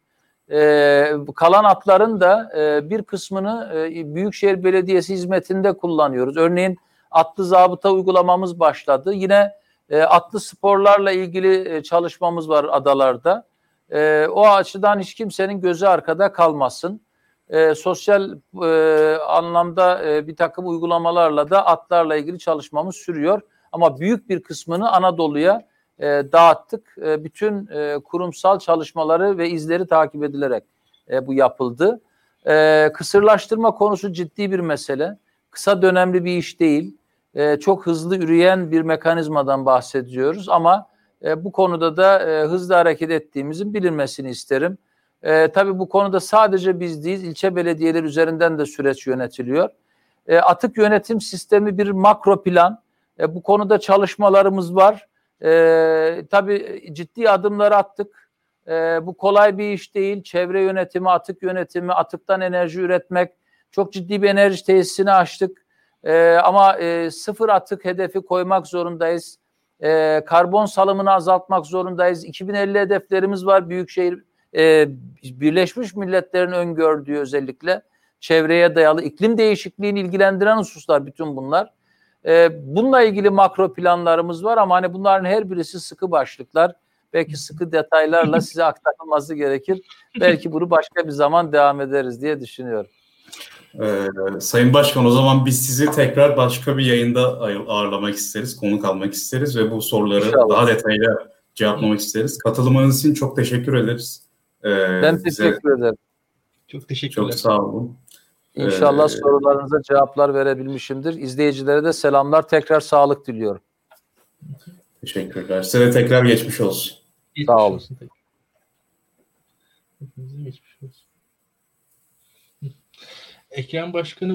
Ee, kalan atların da e, bir kısmını e, Büyükşehir Belediyesi hizmetinde kullanıyoruz. Örneğin atlı zabıta uygulamamız başladı. Yine e, atlı sporlarla ilgili e, çalışmamız var adalarda. E, o açıdan hiç kimsenin gözü arkada kalmasın. E, sosyal e, anlamda e, bir takım uygulamalarla da atlarla ilgili çalışmamız sürüyor. Ama büyük bir kısmını Anadolu'ya e, dağıttık. E, bütün e, kurumsal çalışmaları ve izleri takip edilerek e, bu yapıldı. E, kısırlaştırma konusu ciddi bir mesele. Kısa dönemli bir iş değil. E, çok hızlı üreyen bir mekanizmadan bahsediyoruz ama e, bu konuda da e, hızlı hareket ettiğimizin bilinmesini isterim. E, tabii bu konuda sadece biz değil, ilçe belediyeler üzerinden de süreç yönetiliyor. E, atık yönetim sistemi bir makro plan. E, bu konuda çalışmalarımız var. E, tabii ciddi adımlar attık. E, bu kolay bir iş değil. Çevre yönetimi, atık yönetimi, atıktan enerji üretmek. Çok ciddi bir enerji tesisini açtık. E, ama e, sıfır atık hedefi koymak zorundayız. E, karbon salımını azaltmak zorundayız. 2050 hedeflerimiz var. Büyükşehir e, Birleşmiş Milletler'in öngördüğü özellikle çevreye dayalı iklim değişikliğini ilgilendiren hususlar bütün bunlar. E, bununla ilgili makro planlarımız var ama hani bunların her birisi sıkı başlıklar. Belki sıkı detaylarla size aktarılması gerekir. Belki bunu başka bir zaman devam ederiz diye düşünüyorum. Ee, Sayın Başkan o zaman biz sizi tekrar başka bir yayında ağırlamak isteriz, konuk almak isteriz ve bu soruları İnşallah. daha detaylı cevaplamak isteriz. Katılımınız için çok teşekkür ederiz. Ee, ben teşekkür ederim. Çok teşekkürler. Çok sağ olun. İnşallah ee, sorularınıza cevaplar verebilmişimdir. İzleyicilere de selamlar. Tekrar sağlık diliyorum. Teşekkürler. Size de tekrar geçmiş olsun. Geçmiş Sağ olun. Olsun. Ekrem Başkanı